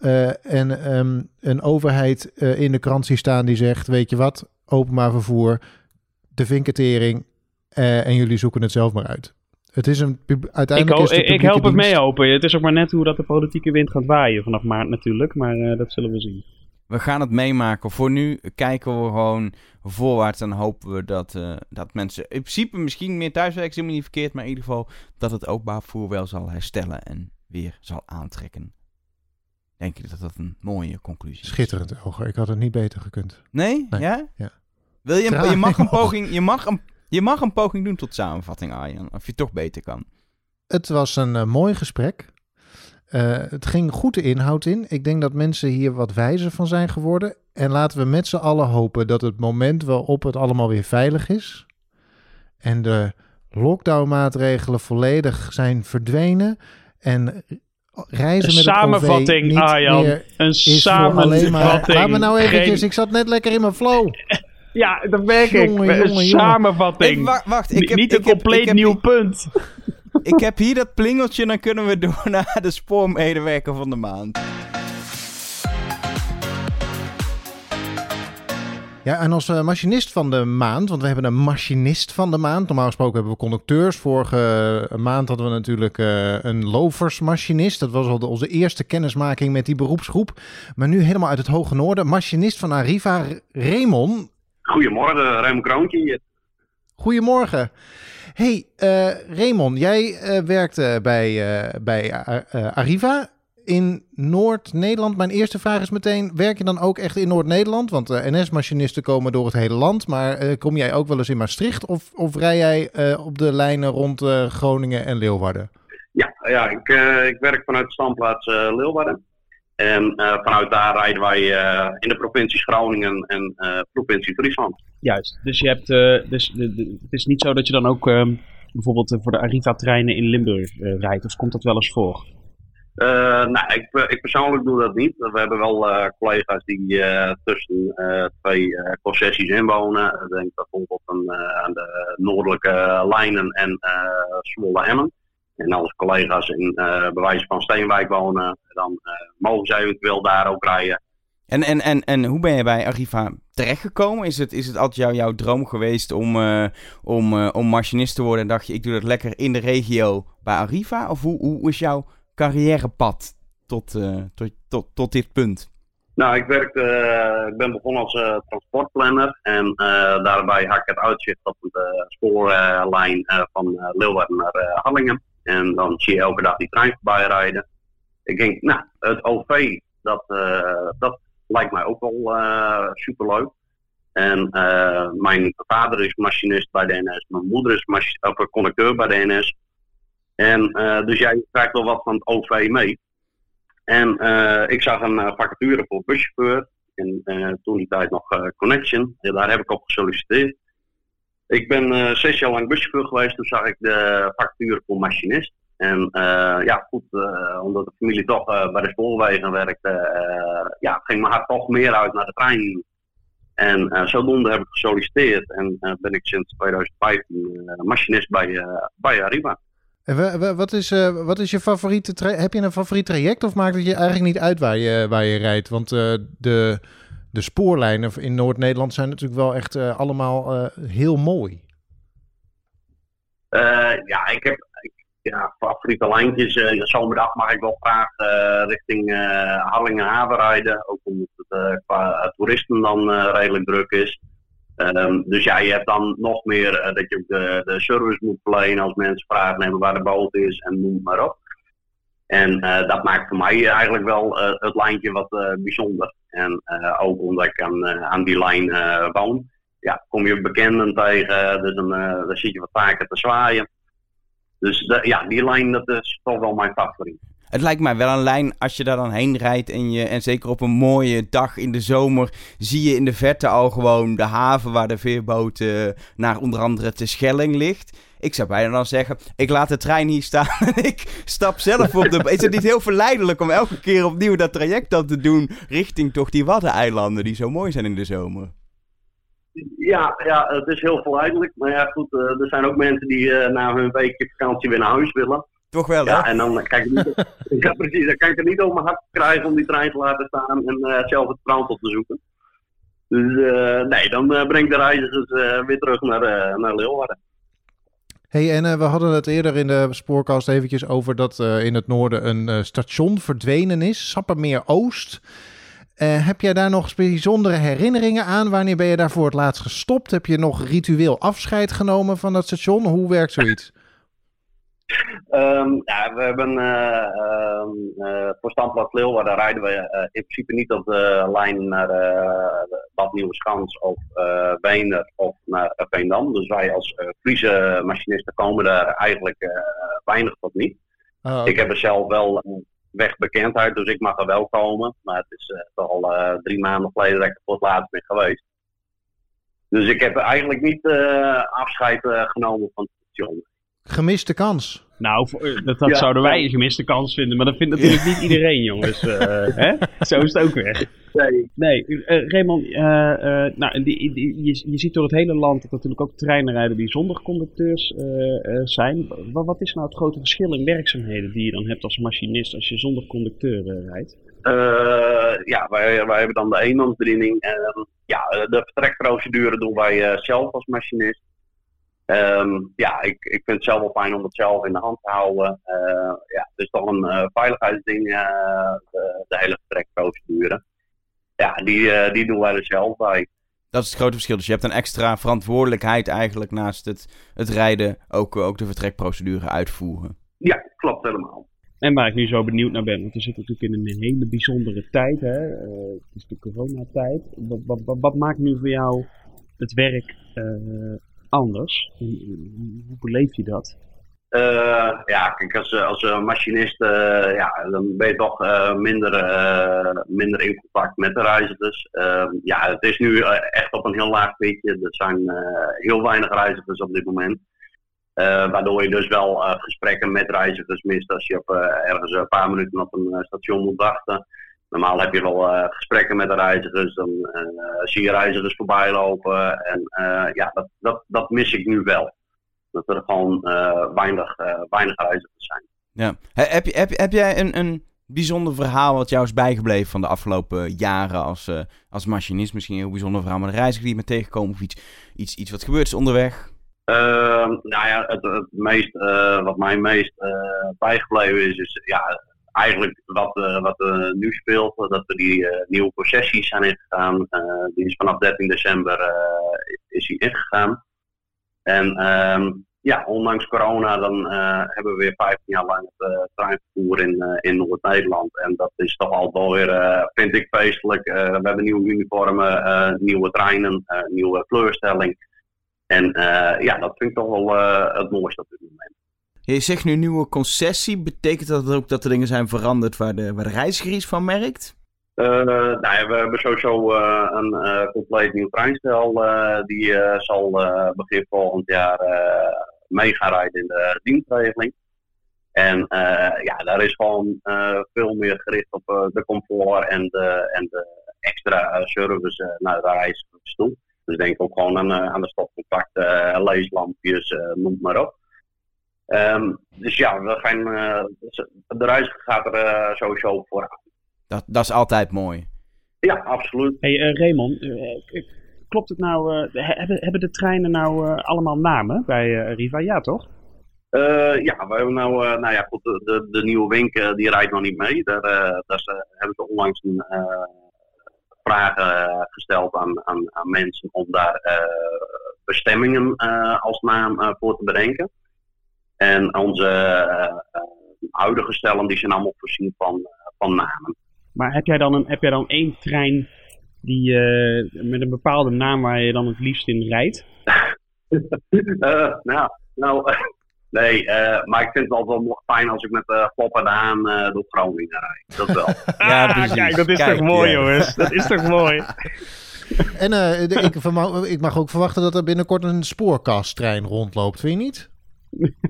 uh, en um, een overheid uh, in de krant zie staan die zegt: Weet je wat, openbaar vervoer, de vinketering uh, en jullie zoeken het zelf maar uit. Het is een uiteindelijk. Ik, is ik help het mee open. Het is ook maar net hoe dat de politieke wind gaat waaien vanaf maart natuurlijk, maar dat zullen we zien we gaan het meemaken. Voor nu kijken we gewoon voorwaarts en hopen we dat, uh, dat mensen in principe misschien meer thuiswerken, is niet verkeerd, maar in ieder geval dat het openbaar vervoer wel zal herstellen en weer zal aantrekken. Denk je dat dat een mooie conclusie is? Schitterend, Elger. Ik had het niet beter gekund. Nee? Ja? ja. Wil je, je, mag een poging, je, mag een, je mag een poging doen tot samenvatting, Arjen. Of je toch beter kan. Het was een uh, mooi gesprek. Uh, het ging goed de inhoud in. Ik denk dat mensen hier wat wijzer van zijn geworden. En laten we met z'n allen hopen dat het moment waarop het allemaal weer veilig is. En de lockdownmaatregelen volledig zijn verdwenen. En reizen met samenvatting, het OV niet Arjan. meer een samenvatting. Maar, laat me nou eventjes, Geen... ik zat net lekker in mijn flow. Ja, dat merk ik. Jongen, een samenvatting. Hey, wacht, wacht, ik heb, niet een compleet heb, nieuw punt ik heb hier dat plingeltje, dan kunnen we door naar de spoormedewerker van de maand. Ja, en als uh, machinist van de maand, want we hebben een machinist van de maand. Normaal gesproken hebben we conducteurs. Vorige uh, maand hadden we natuurlijk uh, een loversmachinist. Dat was al onze eerste kennismaking met die beroepsgroep. Maar nu helemaal uit het hoge noorden. Machinist van Arriva, Raymond. Goedemorgen, Raymond Kroontje hier. Goedemorgen hey, uh, Raymond, jij uh, werkte bij, uh, bij Arriva in Noord-Nederland. Mijn eerste vraag is meteen, werk je dan ook echt in Noord-Nederland? Want NS-machinisten komen door het hele land, maar kom jij ook wel eens in Maastricht of, of rij jij op de lijnen rond Groningen en Leeuwarden? Ja, ja ik, ik werk vanuit de standplaats Leeuwarden. En vanuit daar rijden wij in de provincies Groningen en provincie Friesland. Juist. Dus je hebt, uh, dus de, de, het is niet zo dat je dan ook uh, bijvoorbeeld voor de Arriva-treinen in Limburg uh, rijdt, of komt dat wel eens voor? nou, ik, ik, persoonlijk doe dat niet. We hebben wel collega's die tussen twee concessies inwonen. Ik denk bijvoorbeeld een, aan de noordelijke lijnen en Zwolle-Emmen. En als collega's in bewijs van Steenwijk wonen, dan mogen zij eventueel daar ook rijden. En, en, en, en hoe ben je bij Arriva terechtgekomen? Is het, is het altijd jou, jouw droom geweest om, uh, om, uh, om machinist te worden en dacht je, ik doe dat lekker in de regio bij Arriva? Of hoe, hoe is jouw carrièrepad tot, uh, tot, tot, tot dit punt? Nou, ik, werkte, ik ben begonnen als transportplanner en daarbij had ik het uitzicht op de spoorlijn van Leeuwarden naar Hallingen. En dan zie je elke dag die trein voorbij rijden. Ik denk, nou, het OV, dat, dat lijkt mij ook wel uh, superleuk. En uh, mijn vader is machinist bij de NS, mijn moeder is of, conducteur bij de NS. En dus jij krijgt wel wat van het OV mee. En ik zag een vacature voor buschauffeur. En toen die tijd nog Connection. Daar heb ik op gesolliciteerd. Ik ben uh, zes jaar lang buschauffeur geweest. Toen zag ik de factuur voor machinist. En uh, ja, goed, uh, omdat de familie toch bij de spoorwegen werkte, ja, ging mijn hart toch meer uit naar de trein. En zodoende heb ik gesolliciteerd en ben ik sinds 2015 machinist bij, bij Arriva. En wat is, wat is je favoriete Heb je een favoriet traject of maakt het je eigenlijk niet uit waar je, waar je rijdt? Want de de spoorlijnen in Noord-Nederland zijn natuurlijk wel echt uh, allemaal uh, heel mooi. Uh, ja, ik heb ja, favoriete lijntjes. zomerdag mag ik wel graag richting Harlingen-Haven rijden. Ook omdat het qua toeristen dan redelijk druk is. Um, dus ja, je hebt dan nog meer dat je de, de service moet verlenen als mensen vragen nemen waar de boot is en noem maar op. En dat maakt voor mij eigenlijk wel het lijntje wat bijzonder. En ook omdat ik aan, aan die lijn woon, ja, kom je bekenden tegen, dus dan, dan zit je wat vaker te zwaaien. Dus de, ja, die lijn dat is toch wel mijn favoriet. Het lijkt mij wel een lijn als je daar dan heen rijdt en, je, en zeker op een mooie dag in de zomer zie je in de verte al gewoon de haven waar de veerboot naar onder andere te Schelling ligt. Ik zou bijna dan zeggen, ik laat de trein hier staan en ik stap zelf op de... Is het niet heel verleidelijk om elke keer opnieuw dat traject dan te doen richting toch die Waddeneilanden die zo mooi zijn in de zomer? Ja, ja, het is heel verleidelijk. Maar ja, goed, uh, er zijn ook mensen die uh, na hun weekje vakantie weer naar huis willen. Toch wel, hè? Ja, en dan kan ik, niet, ja, precies, dan kan ik het niet over mijn hart krijgen om die trein te laten staan en uh, zelf het strand op te zoeken. Dus nee, dan breng ik de reizigers weer terug naar, naar Leeuwarden. Hey, en uh, we hadden het eerder in de spoorkast eventjes over dat uh, in het noorden een uh, station verdwenen is, Sappermeer Oost. heb jij daar nog bijzondere herinneringen aan? Wanneer ben je daar voor het laatst gestopt? Heb je nog ritueel afscheid genomen van dat station? Hoe werkt zoiets? Um, ja, we hebben uh, uh, voor Standplaats Leeuwarden rijden we uh, in principe niet op de lijn naar Bad Nieuweschans of uh, of naar Veendam. Dus wij als Friese machinisten komen daar eigenlijk weinig tot niet. Oh, Ik heb er zelf wel wegbekendheid, dus ik mag er wel komen. Maar het is toch al drie maanden geleden dat ik er voor het laatst ben geweest. Dus ik heb eigenlijk niet afscheid genomen van het station gemiste kans. Nou, eh, dat, zouden wij een gemiste kans vinden. Maar dat vindt natuurlijk niet iedereen, jongens. Uh, hè? Zo is het ook weer. Nee. Nee, uh, Raymond, uh, nou, die, die, je, je ziet door het hele land dat natuurlijk ook treinen rijden die zonder conducteurs zijn. Wat, wat, is nou het grote verschil in werkzaamheden die je dan hebt als machinist als je zonder conducteur rijdt? ja, wij, wij hebben dan de eenmansbediening. En ja, de vertrekprocedure doen wij zelf als machinist. Um, ja, ik, ik vind het zelf wel fijn om het zelf in de hand te houden. Uh, ja, het is toch een uh, veiligheidsding, uh, de, de, hele vertrekprocedure. Ja, die, die doen wij er zelf bij. Dat is het grote verschil. Dus je hebt een extra verantwoordelijkheid eigenlijk naast het, het rijden ook, ook de vertrekprocedure uitvoeren. Ja, klopt helemaal. En waar ik nu zo benieuwd naar ben, want we zitten natuurlijk in een hele bijzondere tijd. Hè? het is de coronatijd. Wat, wat, wat, maakt nu voor jou het werk anders? Hoe beleef je dat? Uh, ja, kijk, als, als machinist uh, ja, dan ben je toch minder, minder in contact met de reizigers. Ehm, ja, het is nu echt op een heel laag pitje. Er zijn heel weinig reizigers op dit moment. waardoor je dus wel gesprekken met reizigers mist als je op, ergens een paar minuten op een station moet wachten. Normaal heb je wel uh, gesprekken met de reizigers, dan uh, zie je reizigers voorbij lopen. En uh, ja, dat, dat, dat mis ik nu wel. Dat er gewoon weinig, weinig reizigers zijn. Ja. Heb, je, heb, heb jij een, een bijzonder verhaal wat jou is bijgebleven van de afgelopen jaren als, als machinist? Misschien een heel bijzonder verhaal met een reiziger die je bent tegengekomen of iets, iets, iets wat gebeurt is onderweg? nou ja, het, het meest, wat mij meest bijgebleven is, is ja, eigenlijk wat, uh, wat uh, nu speelt, dat we die nieuwe concessies zijn ingegaan. die is vanaf 13 december is die ingegaan. En um, ja, ondanks corona dan hebben we weer 15 jaar lang het treinvervoer in, in Noord-Nederland. En dat is toch al weer, vind ik, feestelijk. we hebben nieuwe uniformen, nieuwe treinen, nieuwe kleurstelling. En ja, dat vind ik toch wel het mooiste op dit moment. Je zegt nu nieuwe concessie. Betekent dat ook dat er dingen zijn veranderd waar de, waar de reiziger iets van merkt? Uh, nou ja, we hebben sowieso uh, een uh, compleet nieuw treinstel. die zal begin volgend jaar mee gaan rijden in de dienstregeling. En ja, daar is gewoon veel meer gericht op de comfort en de, en de extra service naar de reizigers toe. Dus denk ook gewoon aan, aan de stopcontacten, leeslampjes, noem maar op. Um, dus ja, we gaan, de reiziger gaat er sowieso vooraan. Dat, dat is altijd mooi. Ja, absoluut. Hey uh, Raymond, uh, klopt het nou, uh, hebben, hebben de treinen nou allemaal namen bij Riva? Ja, toch? ja, we hebben nou, nou ja, goed, de, de, de nieuwe Wink die rijdt nog niet mee. Daar, daar hebben ze onlangs een, vragen gesteld aan, aan, aan, mensen om daar bestemmingen als naam voor te bedenken. En onze huidige stellen die zijn allemaal voorzien van, van namen. Maar heb jij dan, een, heb jij dan één trein die, uh, met een bepaalde naam waar je dan het liefst in rijdt? uh, nou, nou nee, uh, maar ik vind het altijd wel fijn als ik met uh, Pop aan door Groningen rijd. Dat wel. ja, precies. Kijk, dat is Kijk, toch mooi, ja. jongens. Dat is toch mooi. En ik, ik, mag ook verwachten dat er binnenkort een spoorkasttrein rondloopt, vind je niet?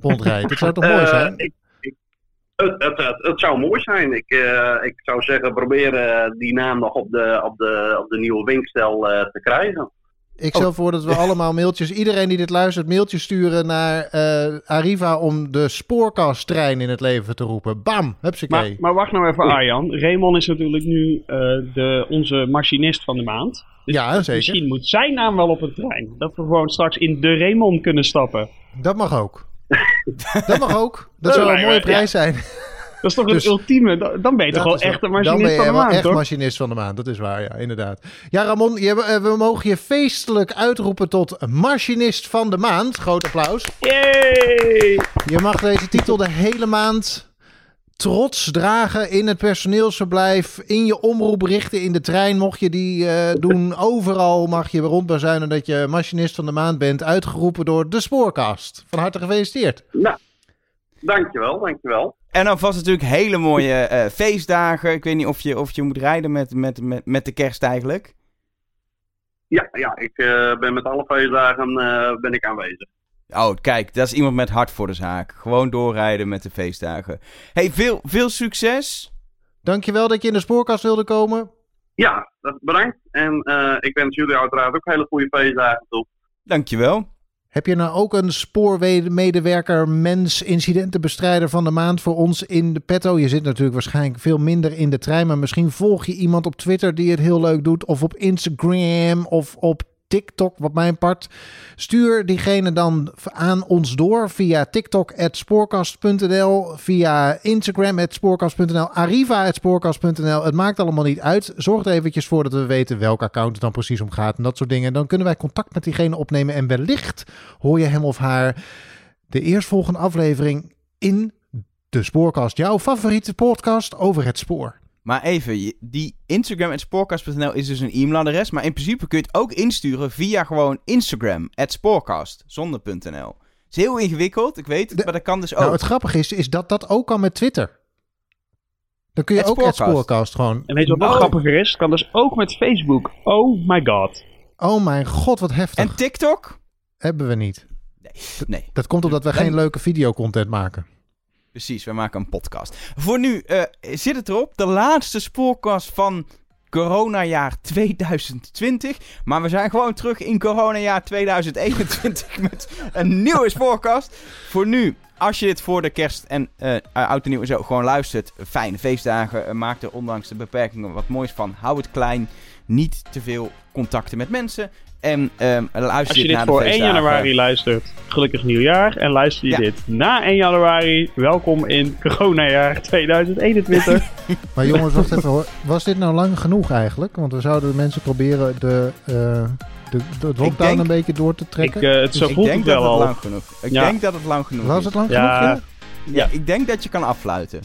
Rondrijdt. Dat zou toch mooi zijn? Ik, het, het, het, zou mooi zijn. Ik, uh, ik zou zeggen, proberen die naam nog op de, op de, op de nieuwe winkstel uh, te krijgen. Ik stel oh. voor dat we allemaal mailtjes, iedereen die dit luistert, mailtjes sturen naar uh, Arriva om de spoorkasttrein in het leven te roepen. Bam, hupsakee. Maar, maar wacht nou even Arjan. Raymond is natuurlijk nu de, onze machinist van de maand. Dus ja, zeker. Misschien moet zijn naam wel op een trein. Dat we gewoon straks in de Raymond kunnen stappen. Dat mag ook. dat mag ook. Dat zou een mooie prijs zijn. Dat is toch dus, het ultieme? Dan ben je toch wel echt een machinist van de maand, Dan ben je wel echt machinist van de maand, dat is waar, ja, inderdaad. Ja, Ramon, je, we mogen je feestelijk uitroepen tot machinist van de maand. Groot applaus. Yay! Je mag deze titel de hele maand trots dragen in het personeelsverblijf, in je omroepberichten in de trein. Mocht je die uh, doen, overal mag je rondbazuinen dat je machinist van de maand bent. Uitgeroepen door de Spoorkast. Van harte gefeliciteerd. Nou, dankjewel, dankjewel. En dan vast natuurlijk hele mooie uh, feestdagen. Ik weet niet of je, of je moet rijden met, met, met, met de kerst eigenlijk. Ja, ja ik uh, ben met alle feestdagen ben ik aanwezig. Oh, kijk, dat is iemand met hart voor de zaak. Gewoon doorrijden met de feestdagen. Hey, veel, veel succes. Dankjewel dat je in de spoorkast wilde komen. Ja, bedankt. En uh, ik wens jullie uiteraard ook hele goede feestdagen toe. Dankjewel. Heb je nou ook een spoormedewerker, mens, incidentenbestrijder van de maand voor ons in de petto? Je zit natuurlijk waarschijnlijk veel minder in de trein, maar misschien volg je iemand op Twitter die het heel leuk doet, of op Instagram, of op TikTok, wat mijn part. Stuur diegene dan aan ons door via TikTok@spoorkast.nl, via Instagram spoorkast.nl. Het maakt allemaal niet uit. Zorg er eventjes voor dat we weten welk account het dan precies om gaat en dat soort dingen. Dan kunnen wij contact met diegene opnemen en wellicht hoor je hem of haar de eerstvolgende aflevering in de Spoorkast. Jouw favoriete podcast over het spoor. Maar even, die Instagram spoorkast.nl is dus een e-mailadres. Maar in principe kun je het ook insturen via gewoon Instagram, spoorkast, zonder.nl. is heel ingewikkeld, ik weet het, maar dat kan dus nou, ook. Nou, het grappige is, is dat dat ook kan met Twitter. Dan kun je ook het spoorkast gewoon... En weet je wat nog oh. grappiger is? Kan dus ook met Facebook. Oh my god. Oh mijn god, wat heftig. En TikTok? Hebben we niet. Nee. nee. Dat komt omdat we geen leuke videocontent maken. Precies, we maken een podcast. Voor nu uh, zit het erop. De laatste spoorkast van coronajaar 2020. Maar we zijn gewoon terug in coronajaar 2021 met een nieuwe spoorkast. Voor nu, als je dit voor de kerst en uh, oud en nieuw en zo gewoon luistert. Fijne feestdagen. Maak er ondanks de beperkingen wat moois van. Hou het klein. Niet te veel contacten met mensen. En ehm, Als je dit, voor 1 januari luistert, gelukkig nieuwjaar. En luister je dit na 1 januari, welkom in coronajaar 2021. maar jongens, even hoor. Was dit nou lang genoeg eigenlijk? Want we zouden mensen proberen de... Uh de, de lockdown een beetje door te trekken? Ik, eh, het zo ik denk dat al. het lang genoeg. Ik denk dat het lang genoeg Was het lang genoeg? Ja. Ja? Ik denk dat je kan affluiten.